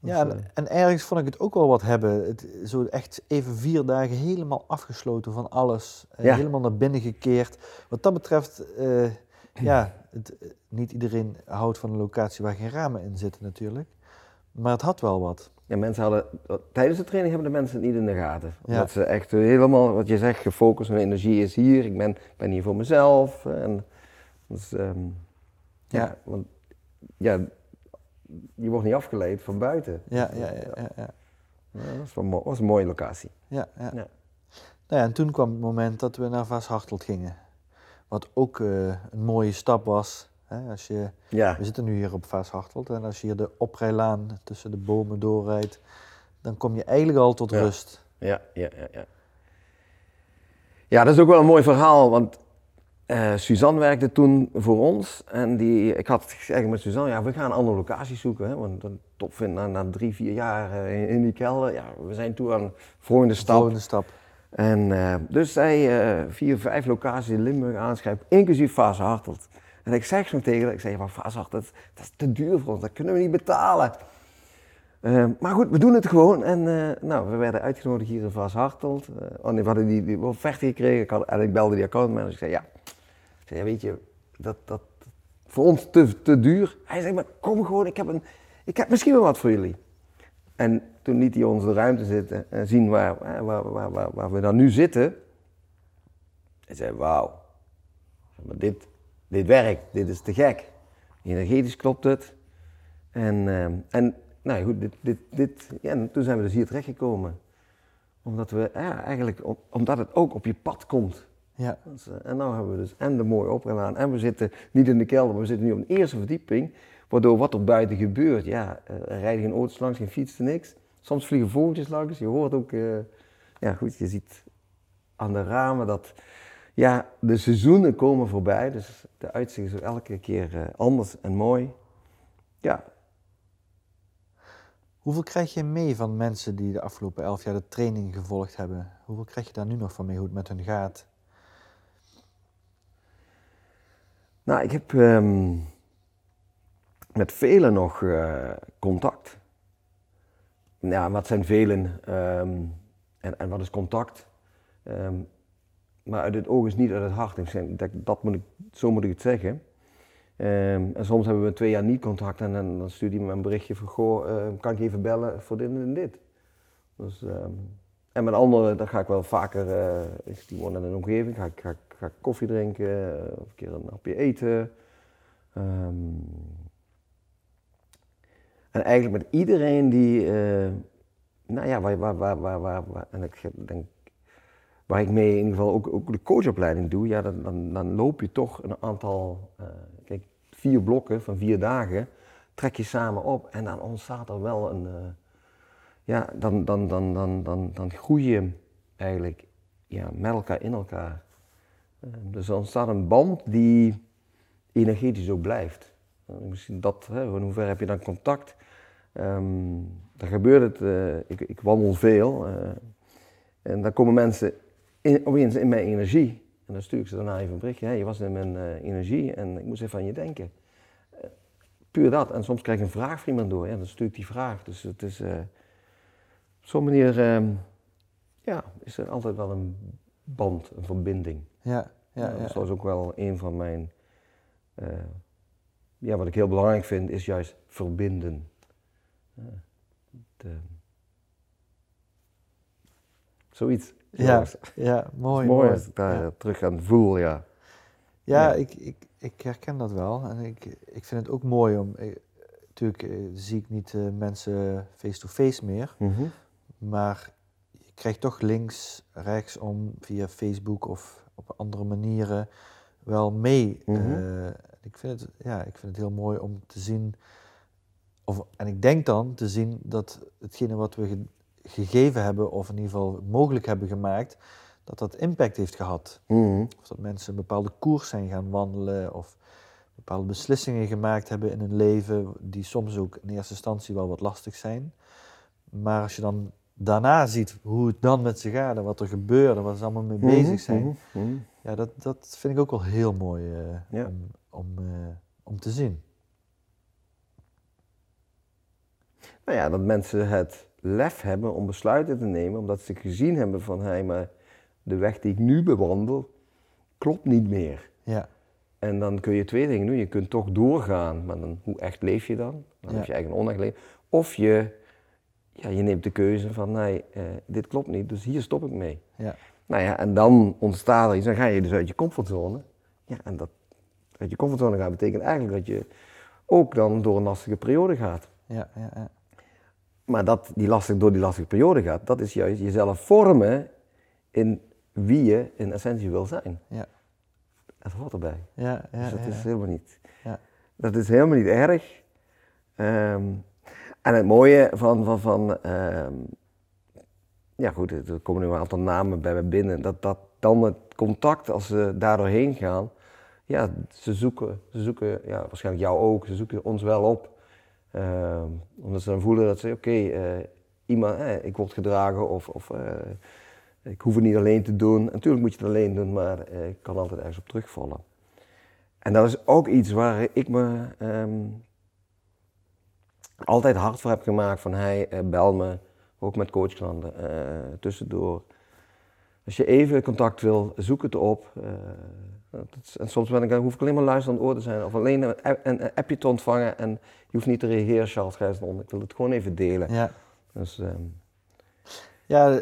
Ja, en, en, ergens vond ik het ook wel wat hebben. Het, zo echt even vier dagen helemaal afgesloten van alles. Eh, helemaal naar binnen gekeerd. Wat dat betreft, uh, ja, het, niet iedereen houdt van een locatie waar geen ramen in zitten natuurlijk. Maar het had wel wat. Ja, mensen hadden, tijdens de training hebben de mensen het niet in de gaten. Omdat ze echt helemaal, wat je zegt, gefocust, hun energie is hier. Ik ben, ben hier voor mezelf. En, dus, um, ja. ja, want ja, je wordt niet afgeleid van buiten. Ja, ja, ja. ja, ja. dat was, was, een mooie locatie. Ja, ja. Nou ja, en toen kwam het moment dat we naar Vaashartelt gingen. Wat ook uh, een mooie stap was. Hè? Als je. We zitten nu hier op Vaashartelt en als je hier de oprijlaan tussen de bomen doorrijdt, dan kom je eigenlijk al tot rust. Ja, ja, ja, ja. Ja, dat is ook wel een mooi verhaal, want uh, Suzanne werkte toen voor ons en die, ik had gezegd met Suzanne, ja, we gaan een andere locatie zoeken, hè, want dat top vind na, na drie, vier jaar uh, in, die kelder, ja, we zijn toe aan de volgende stap. Volgende stap. En uh, dus zij vier, vijf locaties in Limburg aanschrijft, inclusief Fase Hartelt. En ik zeg zo tegen haar, ik zeg, maar Hartelt, dat is te duur voor ons, dat kunnen we niet betalen. Maar goed, we doen het gewoon. En nou, we werden uitgenodigd hier in Vaashartelt. Uh, oh nee, we hadden die, die offerte gekregen. Ik had, en ik belde die accountmanager. Ik zei, ja. Zei, weet je, dat, dat voor ons te, te duur. Hij zei, maar kom gewoon, ik heb, een, ik heb misschien wel wat voor jullie. En toen liet hij ons de ruimte zitten en zien waar, waar, waar, waar, waar we dan nu zitten. Hij zei, wauw. Maar dit, dit werkt, dit is te gek. Energetisch klopt het. En, en nou goed, dit, dit, dit, ja, en toen zijn we dus hier terechtgekomen. Omdat we, eigenlijk, omdat het ook op je pad komt. Ja. Dus, en nu hebben we dus en de mooie oprijlaan en we zitten niet in de kelder, maar we zitten nu op een eerste verdieping. Waardoor wat er buiten gebeurt, ja, er rijden geen auto's langs, geen fietsen, niks. Soms vliegen vogeltjes langs, je hoort ook, uh, ja goed, je ziet aan de ramen dat, ja, de seizoenen komen voorbij. Dus de uitzicht is ook elke keer uh, anders en mooi. Ja, Hoeveel krijg je mee van mensen die de afgelopen elf jaar de training gevolgd hebben? Hoeveel krijg je daar nu nog van mee, hoe het met hun gaat? Nou, ik heb um, met velen nog uh, contact. Ja, wat zijn velen um, en, en wat is contact? Um, maar uit het oog is niet uit het hart. Dat, dat moet ik, zo moet ik het zeggen. En soms hebben we twee jaar niet contact en dan, stuurt me een berichtje van, goh, kan ik even bellen voor dit en dit. Dus, en met anderen, dan ga ik wel vaker, uh, die wonen in de omgeving, ga ik, ga, ga koffie drinken, uh, of een keer een hapje eten. Um, en eigenlijk met iedereen die, nou ja, waar, waar, waar, waar, waar, en ik denk, waar ik mee in ieder geval ook, ook de coachopleiding doe, ja, dan, dan, dan loop je toch een aantal vier blokken van vier dagen trek je samen op en dan ontstaat er wel een. Ja, dan, dan, dan, dan, dan, dan groei je eigenlijk ja, met elkaar in elkaar. Uh, dus er ontstaat een band die energetisch ook blijft. Uh, misschien dat, hè, in heb je dan contact? Um, dan gebeurt het, ik, ik, wandel veel en dan komen mensen in, opeens in mijn energie. En dan stuur ik ze daarna even een berichtje. Hey, je was in mijn energie en ik moest even aan je denken. Puur dat. En soms krijg ik een vraag van iemand door. Ja, dan stuur ik die vraag. Dus het is op zo'n manier uh, ja, is er altijd wel een band, een verbinding. Ja, ja, ja. Dus dat is ook wel een van mijn. ja, wat ik heel belangrijk vind, is juist verbinden. De, zoiets. Ja, ja mooi. mooi, als ik daar terug aan voel, ja. Ja, Ik, ik, ik herken dat wel. En ik, ik vind het ook mooi om. Ik, natuurlijk eh, zie ik niet uh, mensen face-to-face meer. Mhm. Maar je krijgt toch links, rechts om via Facebook of op andere manieren wel mee. Mhm. Uh, ik, vind het, ja, ik vind het heel mooi om te zien. Of, en ik denk dan te zien dat hetgene wat we gegeven hebben, of in ieder geval mogelijk hebben gemaakt, dat dat impact heeft gehad. Mhm. Of dat mensen een bepaalde koers zijn gaan wandelen, of bepaalde beslissingen gemaakt hebben in hun leven, die soms ook in eerste instantie wel wat lastig zijn. Maar als je dan daarna ziet hoe het dan met ze gaat en wat er gebeurt en waar ze allemaal mee Mhm, bezig zijn, mhm, mhm. ja, dat, dat vind ik ook wel heel mooi eh, Ja. om, om, eh, om te zien. Nou ja, dat mensen het lef hebben om besluiten te nemen, omdat ze gezien hebben van, hé, maar de weg die ik nu bewandel, klopt niet meer. Ja, En dan kun je twee dingen doen. Je kunt toch doorgaan, maar dan, hoe echt leef je dan? Dan Ja. heb je eigenlijk een onecht leven. Of je, ja, je neemt de keuze van, nee, eh, dit klopt niet, dus hier stop ik mee. ja, Nou ja, en dan ontstaat er iets, dan ga je dus uit je comfortzone. Ja, en dat uit je comfortzone gaan betekent eigenlijk dat je ook dan door een lastige periode gaat. Ja, ja, ja. Maar dat die lastig, door die lastige periode gaat, dat is juist jezelf vormen in wie je in essentie wil zijn. Ja. Dat hoort erbij. Ja, ja, dus dat ja, is helemaal niet. Ja. Dat is helemaal niet erg. Ehm, en het mooie van, van, van ehm, ja goed, er komen nu een aantal namen bij me binnen, dat, dat dan het contact, als ze daar doorheen gaan, ja, ze zoeken, ze zoeken ja, waarschijnlijk jou ook, ze zoeken ons wel op. Ehm, omdat ze dan voelen dat ze, oké, eh, iemand, eh, ik word gedragen of, of eh, ik hoef het niet alleen te doen. Natuurlijk moet je het alleen doen, maar ik kan altijd ergens op terugvallen. En dat is ook iets waar ik me ehm, altijd hard voor heb gemaakt van hey, eh, bel me, ook met coachklanten, eh, tussendoor. Als je even contact wil, zoek het op. eh, is- en soms ben ik, dan hoef ik alleen maar luisterend oor te zijn of alleen een, app- een, appje te ontvangen en je hoeft niet te reageren, Charles Gijsland. Ik wil het gewoon even delen. ja. Dus, ehm, Ja,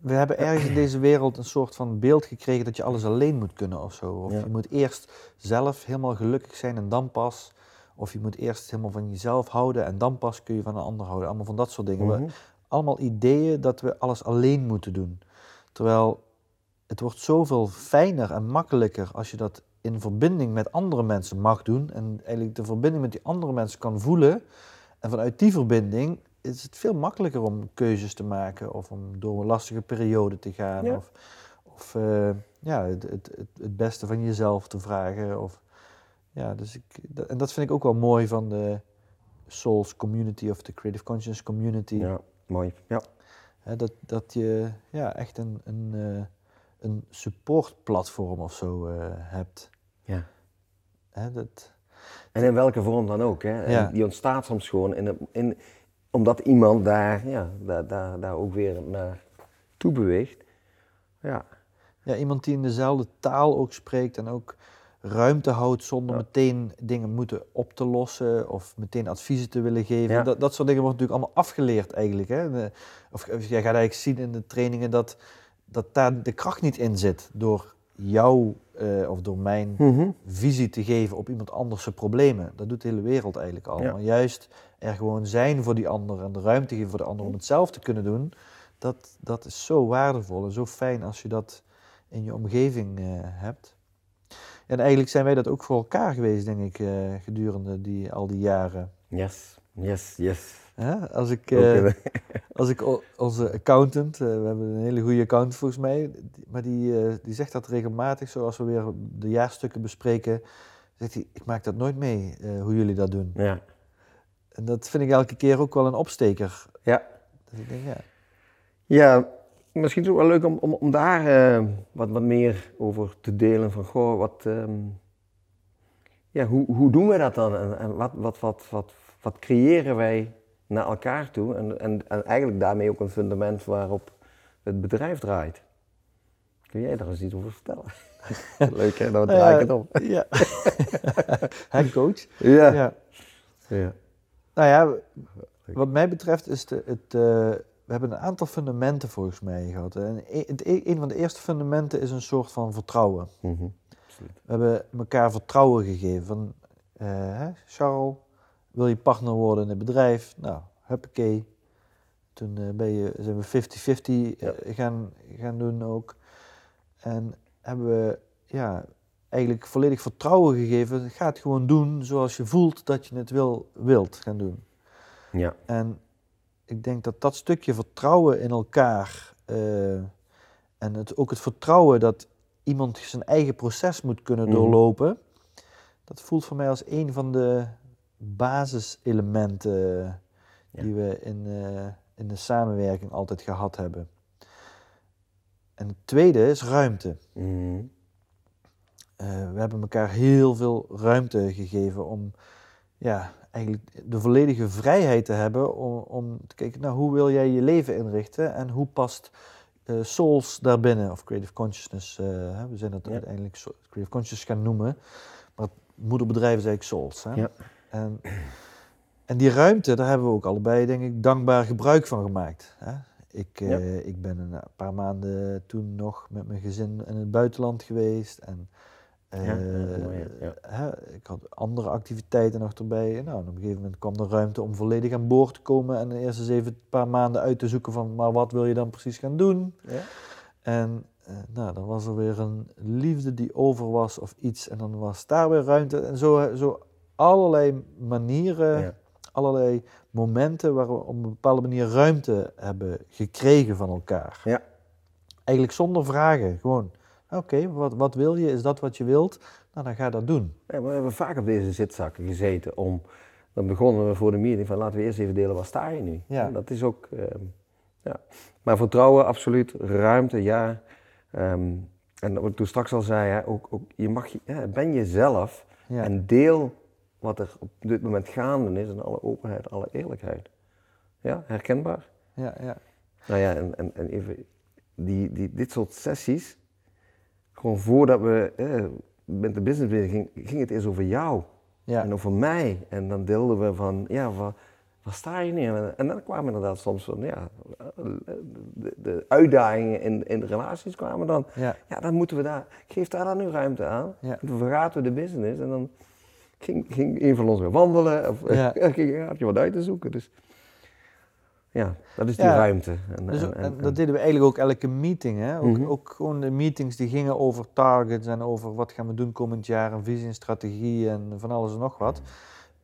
we hebben ergens in deze wereld een soort van beeld gekregen dat je alles alleen moet kunnen of zo. Of Ja. je moet eerst zelf helemaal gelukkig zijn en dan pas. Of je moet eerst helemaal van jezelf houden en dan pas kun je van een ander houden. Allemaal van dat soort dingen. We- mhm. allemaal ideeën dat we alles alleen moeten doen. Terwijl het wordt zoveel fijner en makkelijker als je dat in verbinding met andere mensen mag doen. En eigenlijk de verbinding met die andere mensen kan voelen. En vanuit die verbinding is het veel makkelijker om keuzes te maken of om door een lastige periode te gaan. Ja. Of, of eh, ja, het, het, het, het beste van jezelf te vragen. Of, ja, dus ik, dat- en dat vind ik ook wel mooi van de Souls community of de Creative Conscious community. ja, mooi. Ja. Hè, dat, dat je ja, echt een, een, eh, een supportplatform of zo eh, hebt. Ja. Hè, dat, En in welke vorm dan ook. Hè? Ja. Die ontstaat soms gewoon in, in, omdat iemand daar, ja, daar, daar, daar ook weer naar toe beweegt. Ja, ja, iemand die in dezelfde taal ook spreekt en ook ruimte houdt zonder Ja. meteen dingen moeten op te lossen of meteen adviezen te willen geven. Ja. Dat, dat soort dingen wordt natuurlijk allemaal afgeleerd eigenlijk. Hè? De- of, of jij gaat eigenlijk zien in de trainingen dat, dat daar de kracht niet in zit door jou eh, of door mijn Mhm. visie te geven op iemand anders zijn problemen. Dat doet de hele wereld eigenlijk al. Ja. Maar juist er gewoon zijn voor die ander en de ruimte geven voor de ander om het zelf te kunnen doen, dat, dat is zo waardevol en zo fijn als je dat in je omgeving eh, hebt. En eigenlijk zijn wij dat ook voor elkaar geweest, denk ik, eh, gedurende die, al die jaren. yes, yes, yes. Als ik, eh, als ik onze accountant, eh, we hebben een hele goede accountant volgens mij, maar die, die zegt dat regelmatig, zoals we weer de jaarstukken bespreken, zegt hij, ik maak dat nooit mee hoe jullie dat doen. ja. En dat vind ik elke keer ook wel een opsteker. ja. Dat ik denk, ja, Ja, misschien is het ook wel leuk om, om, om daar eh, wat, wat meer over te delen. Van, goh, wat, ehm, ja, hoe, hoe doen we dat dan? En, en wat, wat, wat, wat, wat creëren wij naar elkaar toe? En, en, en eigenlijk daarmee ook een fundament waarop het bedrijf draait. Kun jij daar eens iets over vertellen? leuk hè, dan Nou draai ja, ik het op. Ja. Hè, coach? Ja. Ja. ja. Nou ja, wat mij betreft is de, het, eh, we hebben een aantal fundamenten volgens mij gehad. En e- e- een van de eerste fundamenten is een soort van vertrouwen. Mhm. We hebben elkaar vertrouwen gegeven. Van, eh, hè, Charles, wil je partner worden in het bedrijf? Nou, huppakee. Toen eh, ben je, zijn we 50-50 eh, gaan, gaan doen ook. En hebben we ja, eigenlijk volledig vertrouwen gegeven. Ga het gewoon doen zoals je voelt dat je het wil, wilt gaan doen. Ja. En ik denk dat dat stukje vertrouwen in elkaar eh, en het, ook het vertrouwen dat iemand zijn eigen proces moet kunnen Mhm. doorlopen, dat voelt voor mij als een van de basiselementen Ja. die we in, eh, in de samenwerking altijd gehad hebben. En het tweede is ruimte. Mhm. Eh, we hebben elkaar heel veel ruimte gegeven om ja, eigenlijk de volledige vrijheid te hebben om, om te kijken, nou, hoe wil jij je leven inrichten en hoe past eh, Souls daarbinnen, of Creative Consciousness. eh, we zijn het Ja. uiteindelijk Creative Consciousness gaan noemen, maar het moederbedrijf is eigenlijk Souls. Hè? Ja. En, en die ruimte, daar hebben we ook allebei, denk ik, dankbaar gebruik van gemaakt. Hè? Ik, eh, ik ben een paar maanden toen nog met mijn gezin in het buitenland geweest. En, Ja, ja, eh, mooi, ja. hè, ik had andere activiteiten nog erbij. Nou, op een gegeven moment kwam er ruimte om volledig aan boord te komen en eerst eens even een paar maanden uit te zoeken van, maar wat wil je dan precies gaan doen? Ja. En uh, nou, dan was er weer een liefde die over was of iets en dan was daar weer ruimte. En zo, zo allerlei manieren, allerlei momenten waar we op een bepaalde manier ruimte hebben gekregen van elkaar. Ja. Eigenlijk zonder vragen, gewoon. Oké, wat, wat wil je? Is dat wat je wilt? Nou, dan ga je dat doen. Ja, we hebben vaak op deze zitzakken gezeten om... Dan begonnen we voor de meeting van laten we eerst even delen, waar sta je nu? Ja. dat is ook... Ehm, ja. Maar vertrouwen, absoluut. Ruimte, ja. Ehm, en wat ik toen straks al zei, hè, ook, ook, je mag, ja, ben jezelf en deel wat er op dit moment gaande is in alle openheid, alle eerlijkheid. Ja, herkenbaar? Ja, ja. Nou ja, en, en, en even, die, die, dit soort sessies, gewoon voordat we eh, met de business bezig ging, ging het eerst over jou ja. en over mij. En dan deelden we van, ja, waar, sta je nu? En dan kwamen inderdaad soms van, ja, de, de uitdagingen in, in de relaties kwamen dan. Ja. ja, dan moeten we daar, geef daar dan nu ruimte aan. Ja. Dan verraten we de business en dan ging, ging een van ons weer wandelen. Of ja. ging, had je wat uit te zoeken. Dus ja, dat is die ruimte. En, dus, en, dat deden we eigenlijk ook elke meeting. Hè? Ook, mhm. ook, gewoon de meetings die gingen over targets en over wat gaan we doen komend jaar, een visie en strategie en van alles en nog wat.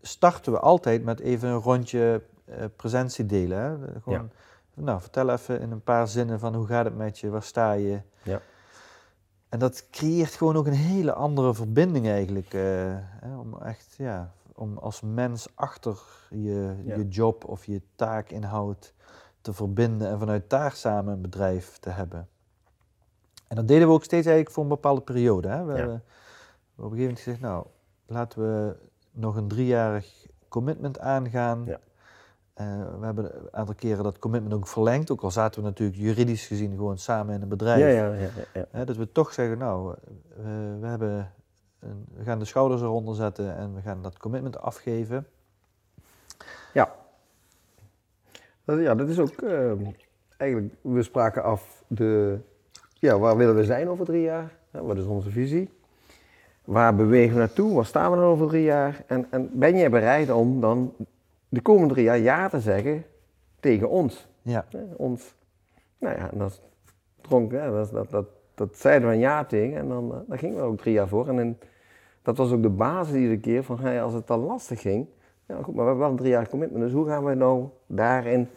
Starten we altijd met even een rondje uh, presentie delen. Hè? Gewoon, Nou, vertel even in een paar zinnen van hoe gaat het met je, waar sta je. Ja. En dat creëert gewoon ook een hele andere verbinding eigenlijk. Uh, hè? Om echt, ja, om als mens achter je, je job of je taakinhoud te verbinden en vanuit daar samen een bedrijf te hebben. En dat deden we ook steeds eigenlijk voor een bepaalde periode. Hè. We hebben op een gegeven moment gezegd, nou, laten we nog een driejarig commitment aangaan. Ja. Uh, we hebben een aantal keren dat commitment ook verlengd, ook al zaten we natuurlijk juridisch gezien gewoon samen in een bedrijf. Ja, ja, ja, ja, dat we toch zeggen, nou, uh, we hebben we gaan de schouders eronder zetten en we gaan dat commitment afgeven. Ja. Dat, ja, dat is ook uh, eigenlijk, we spraken af de, ja, waar willen we zijn over drie jaar? wat is onze visie? Waar bewegen we naartoe? Waar staan we dan over drie jaar? En, en ben jij bereid om dan de komende drie jaar ja te zeggen tegen ons? Ja. ons. Nou ja, dat dronk, dat, dat, dat, dat zeiden we een ja tegen en dan, uh, daar gingen we ook drie jaar voor. En in dat was ook de basis iedere keer van hey, als het dan lastig ging. Ja, goed, maar we hebben wel een drie jaar commitment, dus hoe gaan we nou daarin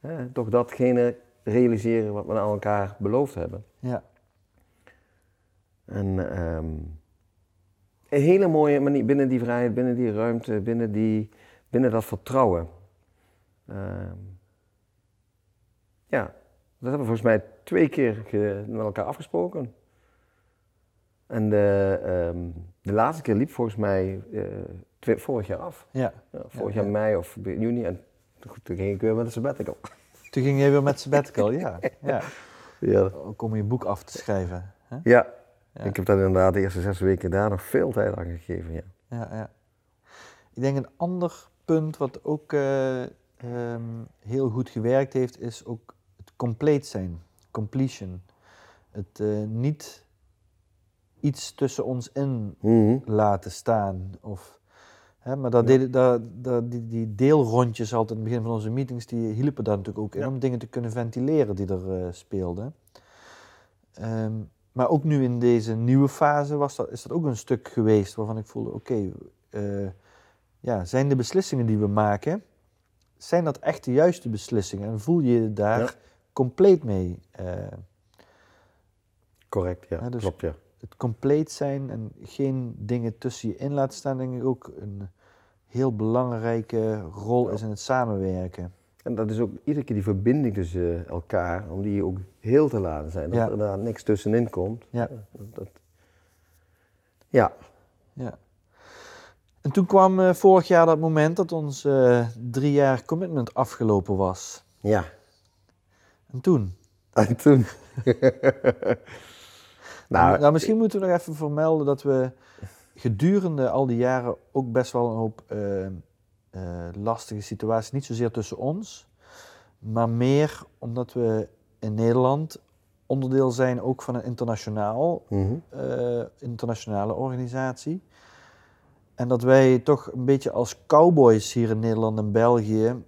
hè, toch datgene realiseren wat we aan elkaar beloofd hebben? Ja. En um, een hele mooie manier binnen die vrijheid, binnen die ruimte, binnen, die, binnen dat vertrouwen. Um, ja, dat hebben we volgens mij twee keer met elkaar afgesproken. En de, um, de laatste keer liep volgens mij uh, vorig jaar af. Ja. ja vorig jaar mei of juni. En toen ging ik weer met een sabbatical. Toen ging je weer met sabbatical, ja. ja. ja. Ook om je boek af te schrijven. Hè? Ja. Ik heb daar inderdaad de eerste zes weken daar nog veel tijd aan gegeven, ja. Ja, ja. Ik denk een ander punt wat ook uh, um, heel goed gewerkt heeft, is ook het compleet zijn. Completion. Het uh, niet iets tussen ons in mhm. laten staan. Of, hè, maar dat, ja. dat, dat, die, die deelrondjes altijd in het begin van onze meetings, die hielpen daar natuurlijk ook in om dingen te kunnen ventileren die er uh, speelden. Ehm, maar ook nu in deze nieuwe fase was dat, is dat ook een stuk geweest waarvan ik voelde, oké, eh, ja, zijn de beslissingen die we maken, zijn dat echt de juiste beslissingen? En voel je je daar compleet mee? Uh, Correct, ja, dus klopt, ja het compleet zijn en geen dingen tussen je in laten staan, denk ik ook een heel belangrijke rol is in het samenwerken. En dat is ook iedere keer die verbinding tussen elkaar, om die ook heel te laten zijn. Dat er daar niks tussenin komt. Ja. Dat, ja. ja. En toen kwam uh, vorig jaar dat moment dat ons uh, drie jaar commitment afgelopen was. Ja. En toen? En toen? Nou, nou, misschien moeten we nog even vermelden dat we gedurende al die jaren ook best wel een hoop uh, uh, lastige situaties, niet zozeer tussen ons, maar meer omdat we in Nederland onderdeel zijn ook van een internationaal, uh, internationale organisatie. En dat wij toch een beetje als cowboys hier in Nederland en België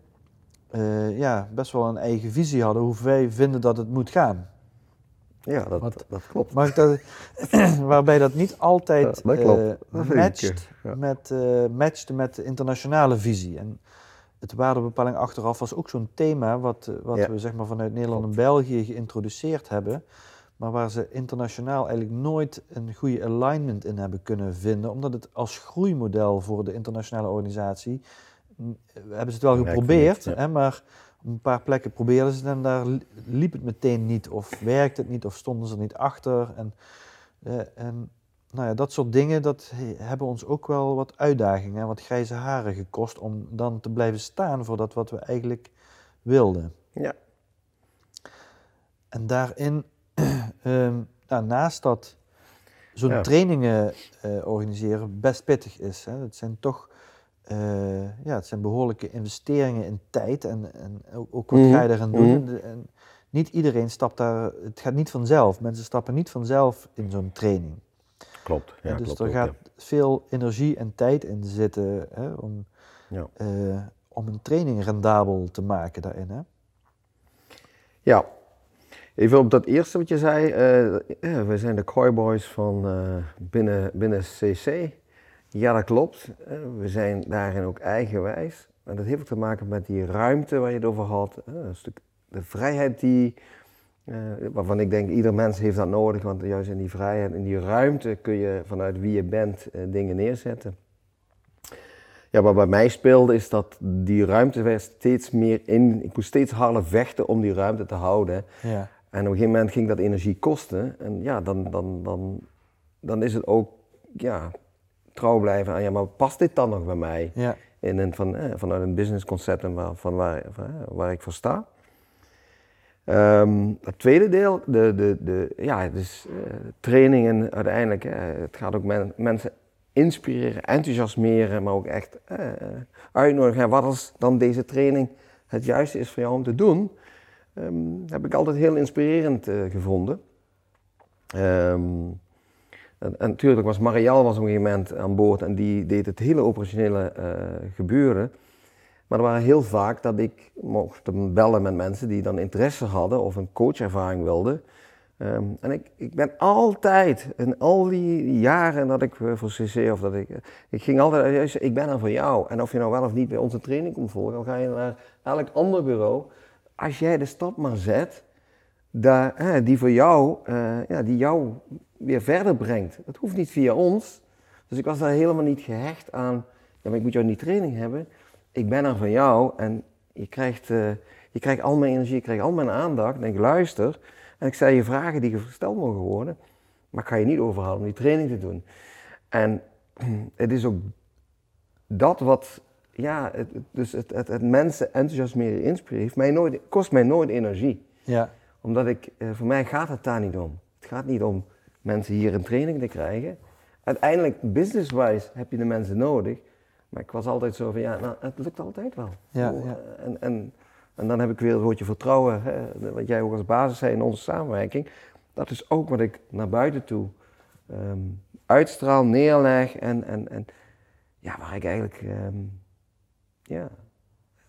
ja, best wel een eigen visie hadden hoe wij vinden dat het moet gaan. Ja, dat, dat klopt. Maar dat, waarbij dat niet altijd ja, dat uh, matcht, ja. met, uh, matchte met de internationale visie. En het waardebepaling achteraf was ook zo'n thema wat, wat we zeg maar, vanuit Nederland en België geïntroduceerd hebben. Maar waar ze internationaal eigenlijk nooit een goede alignment in hebben kunnen vinden. Omdat het als groeimodel voor de internationale organisatie hebben ze het wel geprobeerd, hè, maar een paar plekken probeerden ze het en daar liep het meteen niet, of werkte het niet, of stonden ze er niet achter. En, eh, en nou ja, dat soort dingen, dat hebben ons ook wel wat uitdagingen en wat grijze haren gekost om dan te blijven staan voor dat wat we eigenlijk wilden. Ja. En daarin, um, nou, naast dat zo'n trainingen uh, organiseren best pittig is, hè, het zijn toch uh, ja, het zijn behoorlijke investeringen in tijd en, en ook, wat ga je eraan doen. Mhm. en, niet iedereen stapt daar, het gaat niet vanzelf. Mensen stappen niet vanzelf in zo'n training. Klopt. Ja, dus er gaat veel energie en tijd in zitten hè, om, ja. uh, om een training rendabel te maken daarin. Hè? Ja, even op dat eerste wat je zei. Uh, we zijn de cowboys van binnen, binnen CC. Ja, dat klopt. Eh, we zijn daarin ook eigenwijs. En dat heeft ook te maken met die ruimte waar je het over had. Eh, een stuk de vrijheid die, uh, waarvan ik denk ieder mens heeft dat nodig. Want juist in die vrijheid, in die ruimte kun je vanuit wie je bent dingen neerzetten. Ja, wat bij mij speelde is dat die ruimte werd steeds meer in. Ik moest steeds harder vechten om die ruimte te houden. Ja. En op een gegeven moment ging dat energie kosten. En ja, dan, dan, dan, dan is het ook ja, trouw blijven aan, ja, maar past dit dan nog bij mij? Ja. In een, van, eh, vanuit een businessconcept en waar, van waar, van, eh, waar ik voor sta. Um, het tweede deel, de, de, de, ja, dus uh, trainingen uiteindelijk. Uh, het gaat ook men, mensen inspireren, enthousiasmeren, maar ook echt uh, uitnodigen. wat als dan deze training het juiste is voor jou om te doen, um, heb ik altijd heel inspirerend gevonden. Um, en, natuurlijk was Marielle was op een gegeven moment aan boord en die deed het hele operationele uh, gebeuren. Maar er waren heel vaak dat ik mocht bellen met mensen die dan interesse hadden of een coachervaring wilden. Um, en ik, ik ben altijd, in al die jaren dat ik voor CC of dat ik, ik ging altijd juist, ik ben er voor jou. En of je nou wel of niet bij onze training komt volgen, dan ga je naar elk ander bureau. Als jij de stap maar zet, daar, die voor jou, ja, die jou weer verder brengt. Dat hoeft niet via ons. Dus ik was daar helemaal niet gehecht aan, ja, maar ik moet jou niet training hebben. Ik ben er van jou en je krijgt, uh, je krijgt al mijn energie, je krijgt al mijn aandacht. En ik luister en ik stel je vragen die gesteld mogen worden, maar ik ga je niet overhalen om die training te doen. En het is ook dat wat, ja, het, dus het, het, het mensen enthousiasmeren, inspireren, mij nooit, kost mij nooit energie. Ja. Omdat ik, uh, voor mij gaat het daar niet om. Het gaat niet om mensen hier een training te krijgen. Uiteindelijk, business-wise, heb je de mensen nodig. Maar ik was altijd zo van, ja, nou, het lukt altijd wel. Ja, ja. En, en, en dan heb ik weer het woordje vertrouwen, hè, wat jij ook als basis zei in onze samenwerking. Dat is ook wat ik naar buiten toe um, uitstraal, neerleg en, en, en ja, waar ik eigenlijk, um, ja,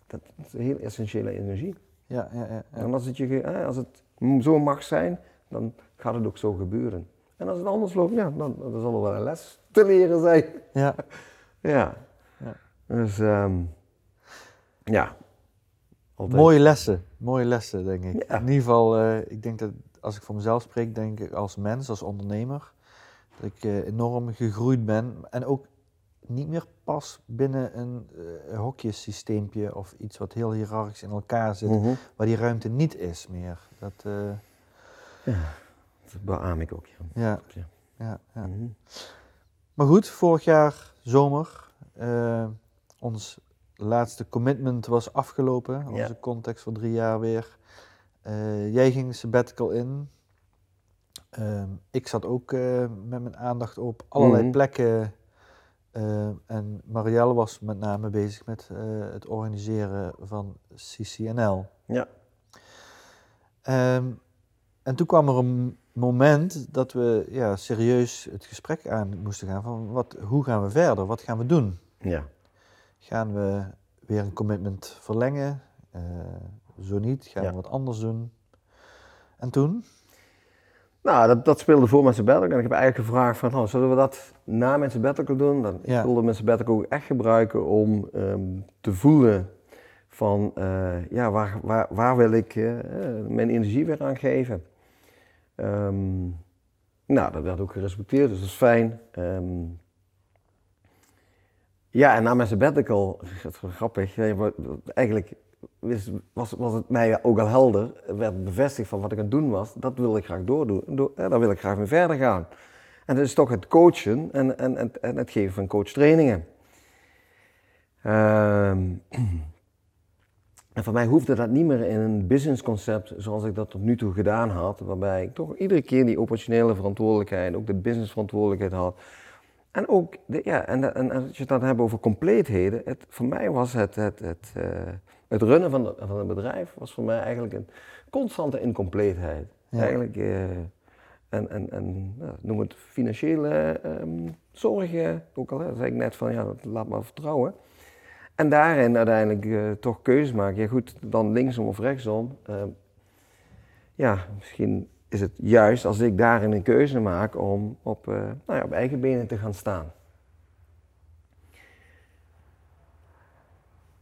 dat is een heel essentiële energie. Ja, ja, ja, En als het, je, als het zo mag zijn, dan gaat het ook zo gebeuren. En als het anders loopt, ja, dan, dan zal er wel een les te leren zijn. Ja. ja. ja. Dus um, ja. Altijd. Mooie lessen, mooie lessen denk ik. In ieder geval, uh, ik denk dat als ik voor mezelf spreek, denk ik als mens, als ondernemer, dat ik uh, enorm gegroeid ben. En ook niet meer pas binnen een uh, hokjesysteempje of iets wat heel hiërarchisch in elkaar zit, mm -hmm. waar die ruimte niet is meer. Dat, ja. Dat beaam ik ook. Ja. ja. ja, ja. Mhm. Maar goed, vorig jaar zomer, uh, ons laatste commitment was afgelopen. Onze context voor drie jaar weer. Uh, jij ging sabbatical in. Uh, ik zat ook uh, met mijn aandacht op allerlei mm -hmm. plekken. en Marielle was met name bezig met het organiseren van CCNL. Ja. Um, en toen kwam er een moment dat we ja, serieus het gesprek aan moesten gaan van wat, hoe gaan we verder, wat gaan we doen? Ja. Gaan we weer een commitment verlengen? Uh, zo niet, gaan we wat anders doen? En toen? Nou, dat, dat speelde voor mijn sabbatical. En ik heb eigenlijk gevraagd van, oh, zullen we dat na mijn sabbatical doen? Dan, ja. Ik wilde mijn sabbatical ook echt gebruiken om ehm, te voelen van, uh, ja, waar, waar, waar wil ik uh, mijn energie weer aan geven? Um, nou, dat werd ook gerespecteerd, dus dat is fijn. Um, ja, en na mijn sabbatical, dat is wel grappig, eigenlijk was, was het mij ook al helder, werd bevestigd van wat ik aan het doen was, dat wil ik graag doordoen, door, daar wil ik graag mee verder gaan. En dat is toch het coachen en, en, het geven van coachtrainingen. Um, en voor mij hoefde dat niet meer in een businessconcept zoals ik dat tot nu toe gedaan had, waarbij ik toch iedere keer die operationele verantwoordelijkheid, ook de businessverantwoordelijkheid had. En ook, de, ja, en, en, als je het dan hebt over compleetheden, het, voor mij was het, het, het, uh, het runnen van, de, van een bedrijf, was voor mij eigenlijk een constante incompleetheid. Eigenlijk, uh, en, en, en nou, noem het financiële um, zorgen, ook al hè, zei ik net van, ja, laat maar vertrouwen. En daarin uiteindelijk uh, toch keuzes maken. Ja goed, dan linksom of rechtsom. Uh, ja, misschien is het juist als ik daarin een keuze maak om op, uh, nou ja, op eigen benen te gaan staan.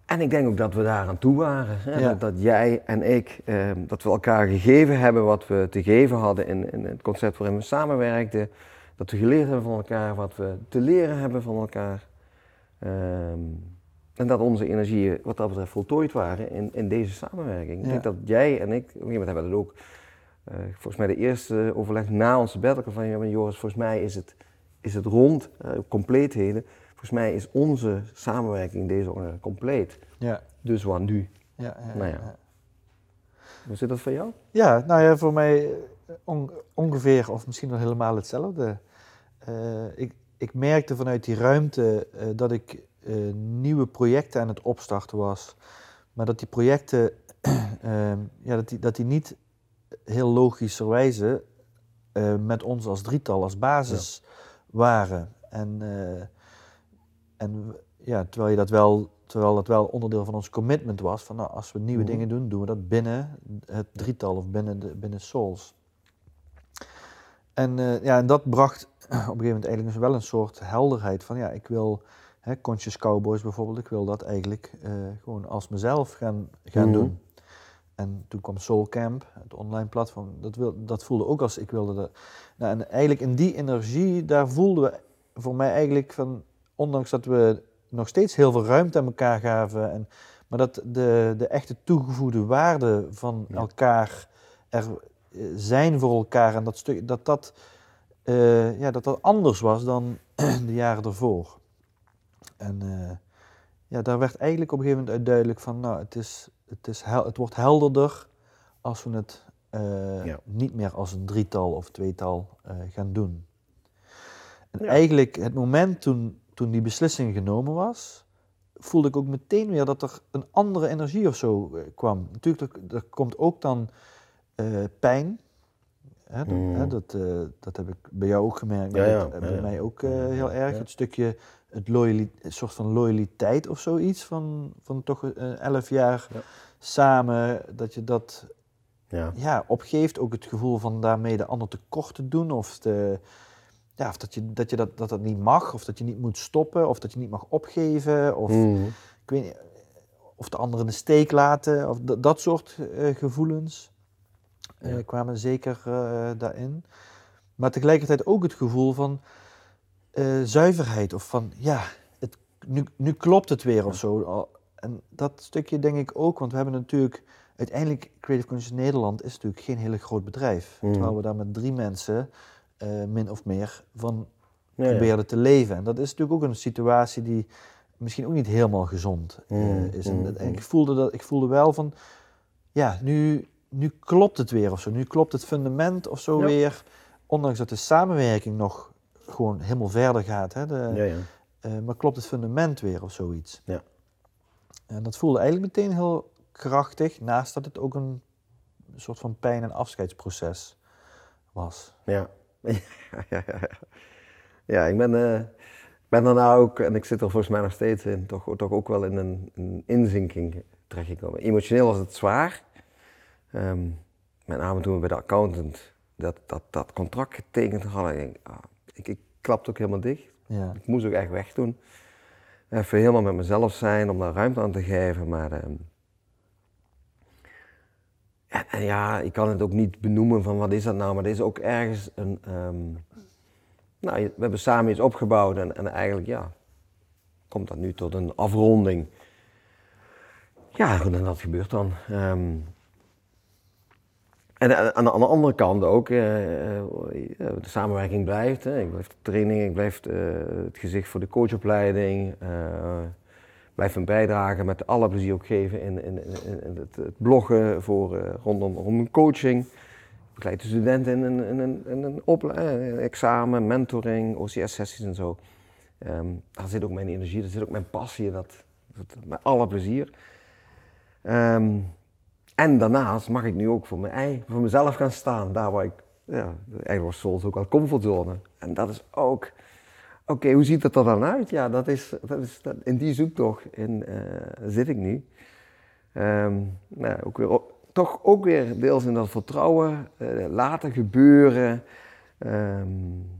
En ik denk ook dat we daar aan toe waren. Hè? Ja. Dat, dat, jij en ik, ehm, dat we elkaar gegeven hebben wat we te geven hadden in, in het concept waarin we samenwerkten. Dat we geleerd hebben van elkaar, wat we te leren hebben van elkaar. Ehm, en dat onze energieën wat dat betreft voltooid waren in, in deze samenwerking. Ik denk dat jij en ik, op een gegeven moment hebben we dat ook, uh, volgens mij de eerste overleg na onze battle van ja, Joris, volgens mij is het, is het rond, uh, compleetheden. Volgens mij is onze samenwerking deze uh, compleet. Ja. Dus wat nu? Ja, ja, nou ja. Hoe zit dat voor jou? Ja, nou ja, voor mij on, ongeveer of misschien nog helemaal hetzelfde. ik, ik merkte vanuit die ruimte dat ik uh, nieuwe projecten aan het opstarten was. Maar dat die projecten uh, ja, dat die, dat die niet heel logischerwijze uh, met ons als drietal, als basis waren. En, eh, en ja, terwijl, je dat wel, terwijl dat wel onderdeel van ons commitment was, van nou, als we nieuwe mhm. dingen doen, doen we dat binnen het drietal of binnen, de, binnen Souls. En, ja, en dat bracht op een gegeven moment eigenlijk dus wel een soort helderheid van ja, ik wil hè, Conscious Cowboys bijvoorbeeld, ik wil dat eigenlijk uh, gewoon als mezelf gaan, gaan mhm. doen. En toen kwam Soul Camp, het online platform, dat, wil, dat voelde ook als ik wilde. Dat. Nou, en eigenlijk in die energie, daar voelden we voor mij eigenlijk van, ondanks dat we nog steeds heel veel ruimte aan elkaar gaven, en, maar dat de, de echte toegevoegde waarde van elkaar er eh, zijn voor elkaar en dat stuk, dat dat, uh, ja, dat dat anders was dan de jaren ervoor. En uh, ja, daar werd eigenlijk op een gegeven moment uit duidelijk van, nou, het, is, het, is hel, het wordt helderder als we het uh, ja. niet meer als een drietal of tweetal uh, gaan doen. En ja. eigenlijk het moment toen, toen die beslissing genomen was, voelde ik ook meteen weer dat er een andere energie of zo kwam. Natuurlijk, er, er komt ook dan pijn. Hè, dat, mm. hè, dat, dat, heb ik bij jou ook gemerkt, ja, ja, bij mij ook heel erg. Het stukje het een soort van loyaliteit of zoiets van, van toch een elf jaar samen, dat je dat ja. ja. opgeeft. Ook het gevoel van daarmee de ander tekort te doen of, de, ja, of dat, je, dat, je dat, dat dat niet mag of dat je niet moet stoppen of dat je niet mag opgeven of mm. ik weet niet, of de ander in de steek laten of dat soort uh, gevoelens uh, kwamen zeker uh, daarin. Maar tegelijkertijd ook het gevoel van uh, zuiverheid of van ja, het, nu, nu klopt het weer of zo. En dat stukje denk ik ook, want we hebben natuurlijk uiteindelijk Creative Commons Nederland is natuurlijk geen hele groot bedrijf. Mm. Terwijl we daar met drie mensen uh, min of meer van ja, probeerden te leven. En dat is natuurlijk ook een situatie die misschien ook niet helemaal gezond uh, is. En, mm. ik, voelde dat, ik voelde wel van, ja, nu, nu klopt het weer of zo. Nu klopt het fundament of zo weer. Ondanks dat de samenwerking nog gewoon helemaal verder gaat. Hè? De, ja, ja. Uh, maar klopt het fundament weer of zoiets? Ja. En dat voelde eigenlijk meteen heel krachtig, naast dat het ook een soort van pijn- en afscheidsproces was. Ja, ja, ja, ja. ja ik ben, uh, ben daarna ook, en ik zit er volgens mij nog steeds in, toch, toch ook wel in een, een inzinking terechtgekomen. Emotioneel was het zwaar. Um, met name toen we bij de accountant dat, dat, dat contract getekend hadden, ik, ah, ik, ik klapte ook helemaal dicht. Ja. Ik moest ook echt weg doen. Even helemaal met mezelf zijn om daar ruimte aan te geven. Maar um, en, ja, ik kan het ook niet benoemen van wat is dat nou, maar er is ook ergens een. Um, nou, we hebben samen iets opgebouwd en, en eigenlijk ja, komt dat nu tot een afronding. Ja, goed, en dat gebeurt dan. Um, en aan de, andere kant ook, uh, de samenwerking blijft. Hè. Ik blijf de training, ik blijf het gezicht voor de coachopleiding. blijf een bijdrage met alle plezier ook geven in, in, in het, bloggen voor, rondom, rondom coaching. Begeleid de studenten in een, een, een examen, mentoring, OCS-sessies en zo. Um, daar zit ook mijn energie, daar zit ook mijn passie, dat, dat met alle plezier. Um, en daarnaast mag ik nu ook voor, mijn, voor mezelf gaan staan, daar waar ik, ja, eigenlijk was soms ook wel comfortzone. En dat is ook, oké, hoe ziet het er dan uit? Ja, dat is, dat is dat, in die zoektocht in, uh, zit ik nu. Um, nou, ook weer, toch ook weer deels in dat vertrouwen, uh, laten gebeuren. Um,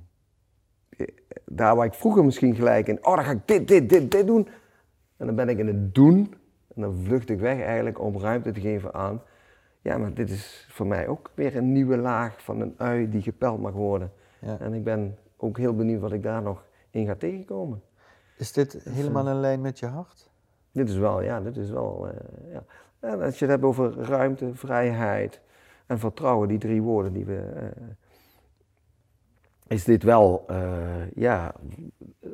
daar waar ik vroeger misschien gelijk in, oh dan ga ik dit, dit, dit, dit doen. En dan ben ik in het doen en dan vlucht ik weg eigenlijk om ruimte te geven aan, ja, maar dit is voor mij ook weer een nieuwe laag van een ui die gepeld mag worden. Ja. En ik ben ook heel benieuwd wat ik daar nog in ga tegenkomen. Is dit dus, helemaal in lijn met je hart? Dit is wel, ja, dit is wel, uh, ja. En als je het hebt over ruimte, vrijheid en vertrouwen, die drie woorden die we... Uh, is dit wel, uh, ja,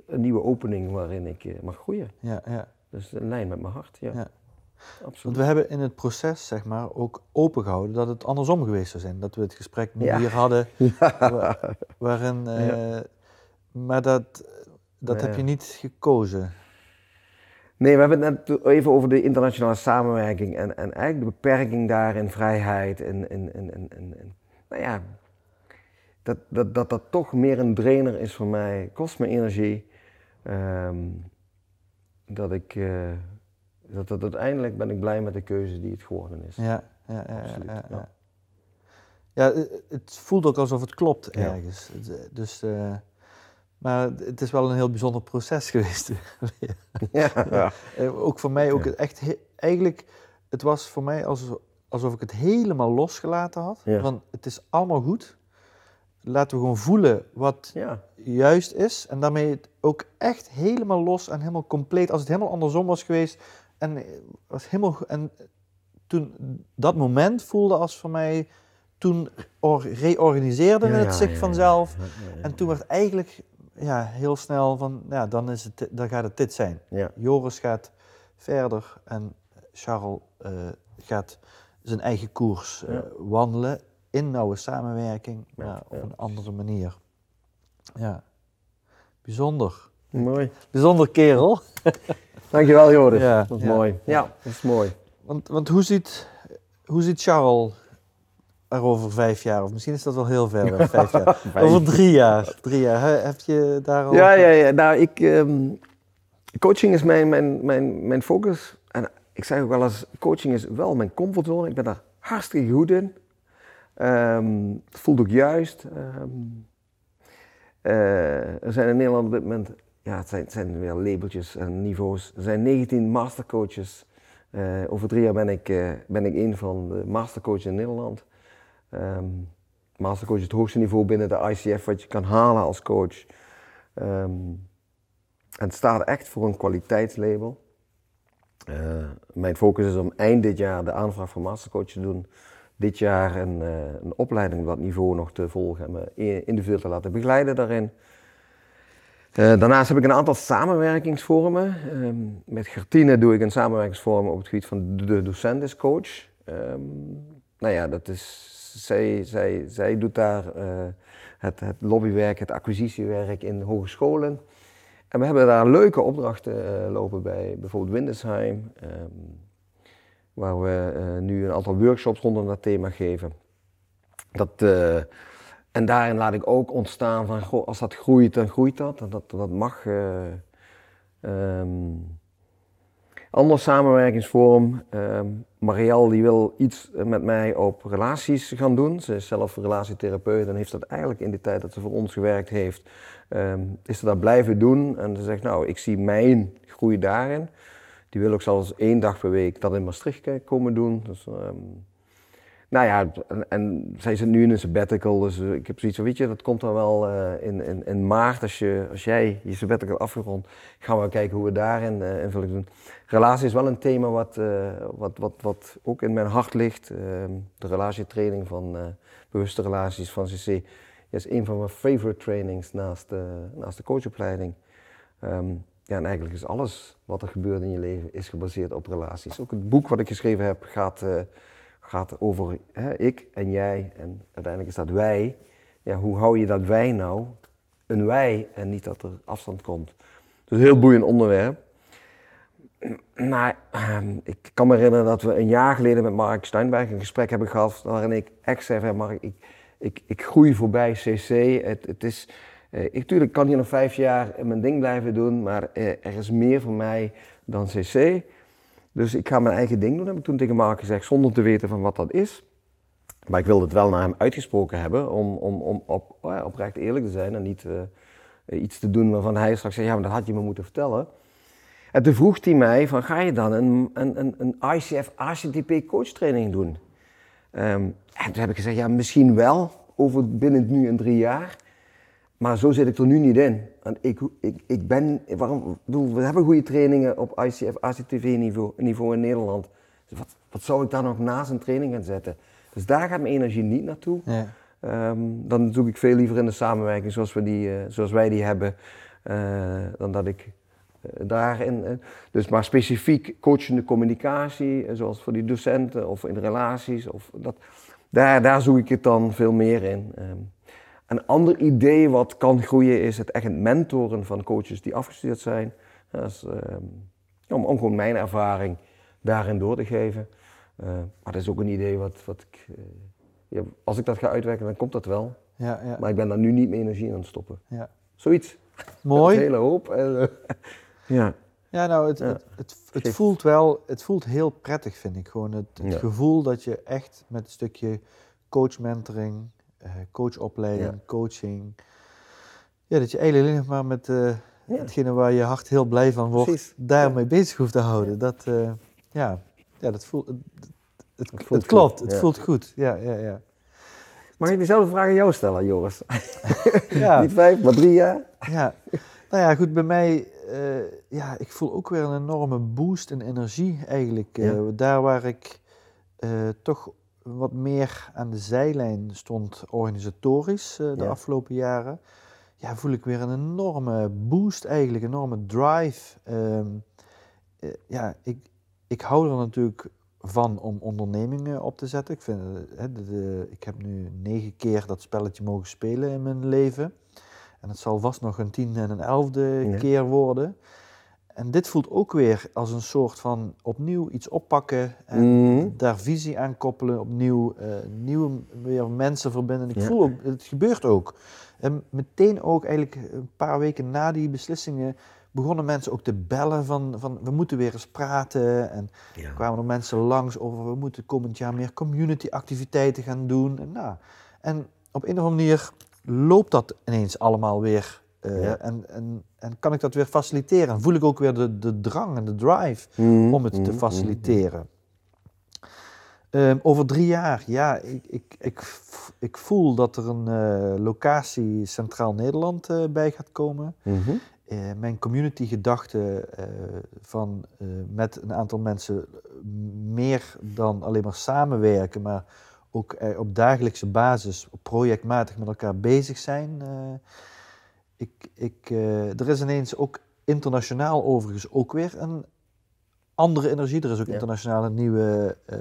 een nieuwe opening waarin ik mag groeien. Ja, ja. Dus een lijn met mijn hart, ja. ja. Absoluut. Want we hebben in het proces, zeg maar, ook opengehouden dat het andersom geweest zou zijn. Dat we het gesprek nu hier hadden, ja. waarin... Uh, maar dat, dat heb je niet gekozen. Nee, we hebben het net even over de internationale samenwerking en, en eigenlijk de beperking daar in vrijheid en, en, en, en, en nou ja, dat, dat, dat dat toch meer een drainer is voor mij, kost me energie. Um, dat ik, uh, dat, dat uiteindelijk ben ik blij met de keuze die het geworden is. Ja, ja, ja. Absoluut, ja, ja. ja. Eh, het voelt ook alsof het klopt ergens. Eh, dus, uh, maar het is wel een heel bijzonder proces geweest. ja, ook voor mij, ook echt, eigenlijk, het was voor mij alsof, alsof ik het helemaal losgelaten had. Van het is allemaal goed laten we gewoon voelen wat ja. juist is. En daarmee ook echt helemaal los en helemaal compleet. Als het helemaal andersom was geweest. En, was helemaal, en toen dat moment voelde als voor mij. Toen reorganiseerde ja, het zich vanzelf. En toen werd eigenlijk ja, heel snel van. Ja, dan, is het, dan gaat het dit zijn. Joris gaat verder en Charles uh, gaat zijn eigen koers uh, wandelen in nauwe samenwerking, maar op een andere manier. Ja, bijzonder. Mooi. Bijzonder kerel. Dankjewel Joris, ja, dat is mooi. Ja, dat is mooi. Want, want hoe, ziet, hoe ziet Charles er over vijf jaar? Of misschien is dat wel heel ver, vijf jaar. over drie jaar. Drie jaar. Heb je daar al... Ja, ja, ja. Nou, ik... Um, coaching is mijn, mijn, mijn, mijn focus. En ik zeg ook wel eens, coaching is wel mijn comfortzone. Ik ben daar hartstikke goed in. Um, het voelt ook juist. Um, uh, er zijn in Nederland op dit moment, ja, het zijn, weer labeltjes en niveaus. Er zijn 19 mastercoaches. Uh, over drie jaar ben ik, uh, ben ik een van de mastercoaches in Nederland. Um, mastercoach is het hoogste niveau binnen de ICF wat je kan halen als coach. en het staat echt voor een kwaliteitslabel. mijn focus is om eind dit jaar de aanvraag voor mastercoach te doen dit jaar een, uh, een opleiding op dat niveau nog te volgen en me individueel te laten begeleiden daarin. Uh, daarnaast heb ik een aantal samenwerkingsvormen. Um, met Gertine doe ik een samenwerkingsvorm op het gebied van de docent is coach. Um, nou ja, dat is, zij, zij, zij doet daar uh, het, het, lobbywerk, het acquisitiewerk in hogescholen. En we hebben daar leuke opdrachten lopen bij bijvoorbeeld Windesheim. Um, waar we nu een aantal workshops rondom dat thema geven. Dat, en daarin laat ik ook ontstaan van, als dat groeit, dan groeit dat. En dat, dat mag. Um, ander samenwerkingsvorm. Um, Marielle die wil iets met mij op relaties gaan doen. Ze is zelf relatietherapeut en heeft dat eigenlijk in de tijd dat ze voor ons gewerkt heeft, um, is ze dat blijven doen. En ze zegt, nou, ik zie mijn groei daarin. Die wil ook zelfs één dag per week dat in Maastricht komen doen. Dus, um, nou ja, en, zij zit nu in een sabbatical, dus eh, ik heb zoiets van, weet je, dat komt dan wel uh, in, in, in maart, als, je, als jij je sabbatical afgerond, gaan we kijken hoe we daarin uh, invulling doen. Relatie is wel een thema wat, wat, wat, wat ook in mijn hart ligt. Ehm, de relatietraining van bewuste relaties van CC is een van mijn favorite trainings naast, de, naast de coachopleiding. Um, ja, en eigenlijk is alles wat er gebeurt in je leven is gebaseerd op relaties. Ook het boek wat ik geschreven heb gaat gaat over hè, ik en jij en uiteindelijk is dat wij. Ja, hoe hou je dat wij nou een wij en niet dat er afstand komt? Dus een heel boeiend onderwerp. Maar ehm, ik kan me herinneren dat we een jaar geleden met Mark Steinberg een gesprek hebben gehad waarin ik echt zei Mark, ik, ik, ik groei voorbij CC. Het, het is, ik natuurlijk kan hier nog vijf jaar mijn ding blijven doen, maar uh, er is meer voor mij dan CC. Dus ik ga mijn eigen ding doen, heb ik toen tegen Mark gezegd, zonder te weten van wat dat is. Maar ik wilde het wel naar hem uitgesproken hebben, om, om, om op, oh oprecht eerlijk te zijn en niet uh, iets te doen waarvan hij straks zei, ja, maar dat had je me moeten vertellen. En toen vroeg hij mij van, ga je dan een, een, een ICF ACTP coachtraining doen? Um, en toen heb ik gezegd, ja, misschien wel, over binnen nu en drie jaar. Maar zo zit ik er nu niet in. Want ik, ik, ik ben, waarom, bedoel, we hebben goede trainingen op ICF, ACTV niveau, niveau in Nederland. Dus wat, wat zou ik daar nog naast een training gaan zetten? Dus daar gaat mijn energie niet naartoe. Ja. Um, dan zoek ik veel liever in de samenwerking zoals, we die, uh, zoals wij die hebben, uh, dan dat ik uh, daarin. dus maar specifiek coachende communicatie, zoals voor die docenten of in relaties, of dat, daar, daar zoek ik het dan veel meer in. Um, een ander idee wat kan groeien is het echt mentoren van coaches die afgestudeerd zijn. Is, ehm, om, om, gewoon mijn ervaring daarin door te geven. Uh, maar dat is ook een idee wat, wat ik, uh, ja, als ik dat ga uitwerken, dan komt dat wel. Ja, ja. Maar ik ben daar nu niet meer energie aan het stoppen. Ja. Zoiets. Mooi. Een hele hoop. En, uh, ja. Ja, nou, het, het, het, het, voelt wel, het voelt heel prettig, vind ik. Gewoon het, gevoel dat je echt met een stukje coach uh, coachopleiding, coaching. Ja, dat je eigenlijk alleen maar met uh, hetgene waar je hart heel blij van wordt, daarmee bezig hoeft te houden. Dat, uh, ja, ja, dat voelt, het, het, het klopt, het voelt goed. Ja, ja, ja. Mag ik dezelfde vraag aan jou stellen, Joris? ja. Niet vijf, maar drie jaar? Ja. Nou ja, goed, bij mij, ja, ik voel ook weer een enorme boost in energie eigenlijk. Daar waar ik toch wat meer aan de zijlijn stond organisatorisch uh, de afgelopen jaren, ja, voel ik weer een enorme boost eigenlijk, een enorme drive. Um, uh, ja, ik, ik hou er natuurlijk van om ondernemingen op te zetten. Ik, vind, de, de, ik heb nu negen keer dat spelletje mogen spelen in mijn leven. En het zal vast nog een tiende en een elfde keer worden. En dit voelt ook weer als een soort van opnieuw iets oppakken en mhm. daar visie aan koppelen, opnieuw uh, nieuwe weer mensen verbinden. Ik voel ook, het gebeurt ook. En meteen ook eigenlijk een paar weken na die beslissingen begonnen mensen ook te bellen van, van we moeten weer eens praten. En ja. kwamen er mensen langs over we moeten komend jaar meer community activiteiten gaan doen. En, nou, en op een of andere manier loopt dat ineens allemaal weer uh, en, en, en kan ik dat weer faciliteren? voel ik ook weer de, de drang en de drive mm, om het mm, te faciliteren. Um, over drie jaar, ja, ik, ik, ik, ik voel dat er een uh, locatie Centraal Nederland uh, bij gaat komen. Mm -hmm. mijn community gedachte van met een aantal mensen meer dan alleen maar samenwerken, maar ook op dagelijkse basis, projectmatig met elkaar bezig zijn ik, ik, uh, er is ineens ook internationaal overigens ook weer een andere energie. Er is ook internationaal een nieuwe uh,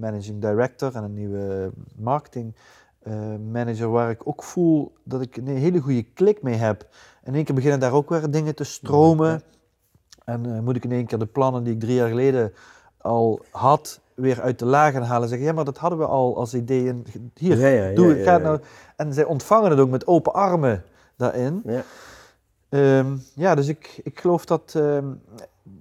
managing director en een nieuwe marketing uh, manager waar ik ook voel dat ik een hele goede klik mee heb. En in één keer beginnen daar ook weer dingen te stromen. En moet ik in één keer de plannen die ik drie jaar geleden al had, weer uit de lagen halen. Zeggen, ja, maar dat hadden we al als ideeën. Hier, ja, doe het, ga nou. En zij ontvangen het ook met open armen daarin. Ja, um, ja dus ik, ik geloof dat, um,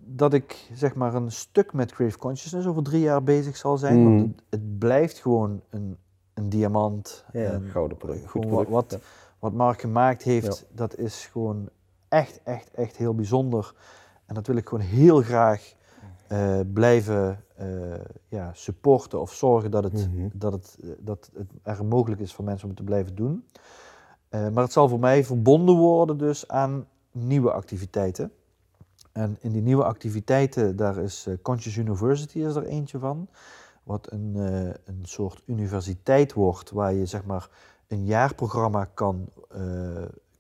dat ik zeg maar een stuk met Creative Consciousness over drie jaar bezig zal zijn. Want mm. het, blijft gewoon een, een diamant. Ja, een gouden product. Gewoon wat, wat Mark gemaakt heeft, dat is gewoon echt, echt, echt heel bijzonder. En dat wil ik gewoon heel graag uh, blijven uh, ja, supporten of zorgen dat het, mhm. dat, het, dat het er mogelijk is voor mensen om het te blijven doen. Uh, maar het zal voor mij verbonden worden dus aan nieuwe activiteiten. En in die nieuwe activiteiten, daar is Conscious University is er eentje van. Wat een, een soort universiteit wordt waar je zeg maar een jaarprogramma kan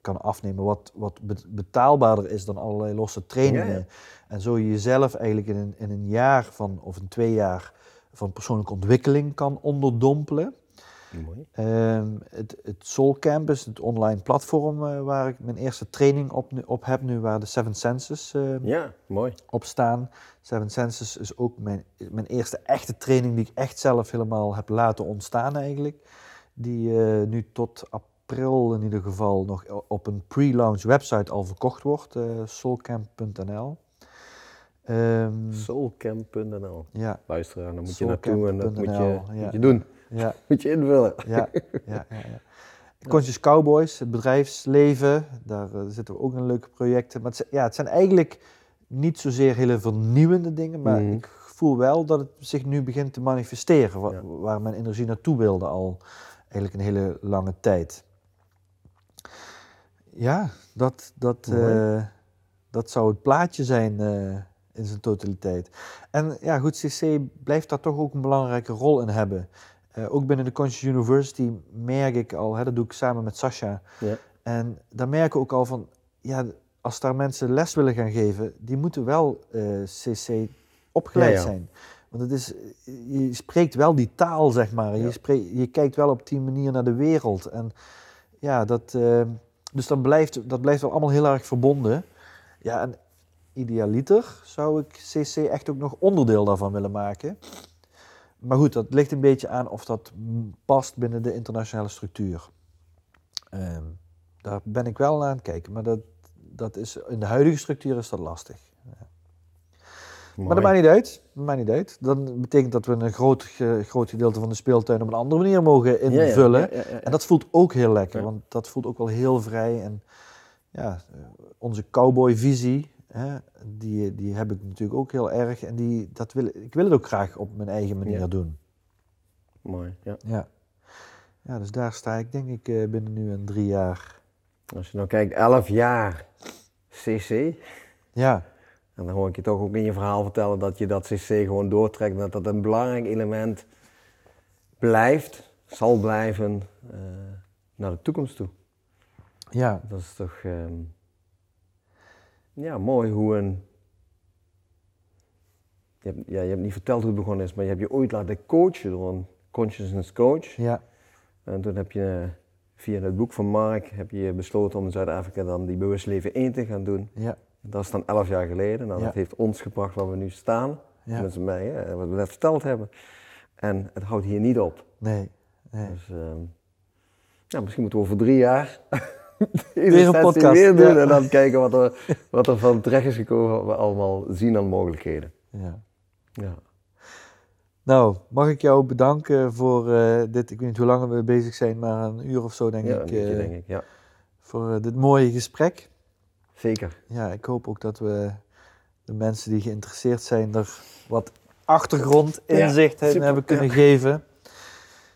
kan afnemen, wat, wat betaalbaarder is dan allerlei losse trainingen. En zo je jezelf eigenlijk in een, in een jaar van, of in twee jaar van persoonlijke ontwikkeling kan onderdompelen. Mooi. Uh, het, het Soul Campus, het online platform uh, waar ik mijn eerste training op, op heb nu, waar de Seven Senses uh, ja, mooi. op staan. Seven Senses is ook mijn, mijn eerste echte training die ik echt zelf helemaal heb laten ontstaan eigenlijk. Die uh, nu tot april in ieder geval nog op een pre-launch website al verkocht wordt, uh, soulcamp.nl. Um, Soulcamp.nl. Ja. Luisteren, dan moet je naartoe en dat moet je, moet je doen. Ja. moet je invullen. Ja, ja, ja. ja. Conscious Cowboys, het bedrijfsleven, daar uh, zitten we ook in leuke projecten. Maar het, ja, het zijn eigenlijk niet zozeer hele vernieuwende dingen, maar mhm. ik voel wel dat het zich nu begint te manifesteren, waar, waar mijn energie naartoe wilde al eigenlijk een hele lange tijd. Ja, dat, dat, uh, dat zou het plaatje zijn uh, in zijn totaliteit. En ja, goed, CC blijft daar toch ook een belangrijke rol in hebben. Uh, ook binnen de Conscious University merk ik al, hè, dat doe ik samen met Sascha. Ja. En daar merken we ook al van, ja, als daar mensen les willen gaan geven, die moeten wel CC opgeleid zijn. Want het is, je spreekt wel die taal, zeg maar. Je, spreekt, je kijkt wel op die manier naar de wereld. En ja, dat, dus dat blijft, dat blijft wel allemaal heel erg verbonden. Ja, en idealiter zou ik CC echt ook nog onderdeel daarvan willen maken. Maar goed, dat ligt een beetje aan of dat past binnen de internationale structuur. Um, daar ben ik wel aan het kijken, maar dat, dat is, in de huidige structuur is dat lastig. Maar dat maakt niet uit. Dat maakt niet uit. Dan betekent dat we een groot, groot gedeelte van de speeltuin op een andere manier mogen invullen. en dat voelt ook heel lekker, want dat voelt ook wel heel vrij. En ja, onze cowboyvisie, hè, die, die heb ik natuurlijk ook heel erg. En die, dat wil, ik wil het ook graag op mijn eigen manier doen. Mooi, ja. ja. Ja, dus daar sta ik denk ik eh, binnen nu een drie jaar. Als je nou kijkt, elf jaar CC. Ja. En dan hoor ik je toch ook in je verhaal vertellen dat je dat CC gewoon doortrekt. Dat dat een belangrijk element blijft, zal blijven uh, naar de toekomst toe. Ja. Dat is toch ehm, ja, mooi hoe een. Je hebt, ja, je hebt niet verteld hoe het begonnen is, maar je hebt je ooit laten coachen door een consciousness coach. Ja. En toen heb je via het boek van Mark heb je besloten om in Zuid-Afrika dan die bewust leven 1 te gaan doen. Ja. Dat is dan elf jaar geleden. Nou, Dat heeft ons gebracht waar we nu staan. Ja. Met mij, hè, wat we net verteld hebben. En het houdt hier niet op. Nee. nee. Dus uh, ja, misschien moeten we over drie jaar weer een podcast weer doen en dan kijken wat er, wat er van terecht is gekomen, wat we allemaal zien aan mogelijkheden. Ja. ja. Nou, mag ik jou bedanken voor uh, dit, ik weet niet hoe lang we bezig zijn, maar een uur of zo denk ja, ik. Een uh, denk ik, ja. Voor uh, dit mooie gesprek. Zeker. Ja, ik hoop ook dat we de mensen die geïnteresseerd zijn er wat achtergrond, inzicht ja, hebben kunnen geven.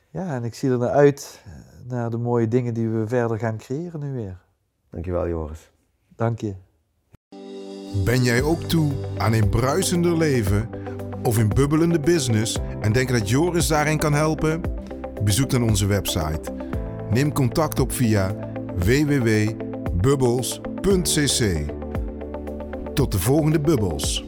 Ja, en ik zie er naar uit eh, naar de mooie dingen die we verder gaan creëren nu weer. Dankjewel Joris. Dank je. Ben jij ook toe aan een bruisender leven of een bubbelende business en denk dat Joris daarin kan helpen? Bezoek dan onze website. Neem contact op via www.bubbles.cc. Tot de volgende bubbels.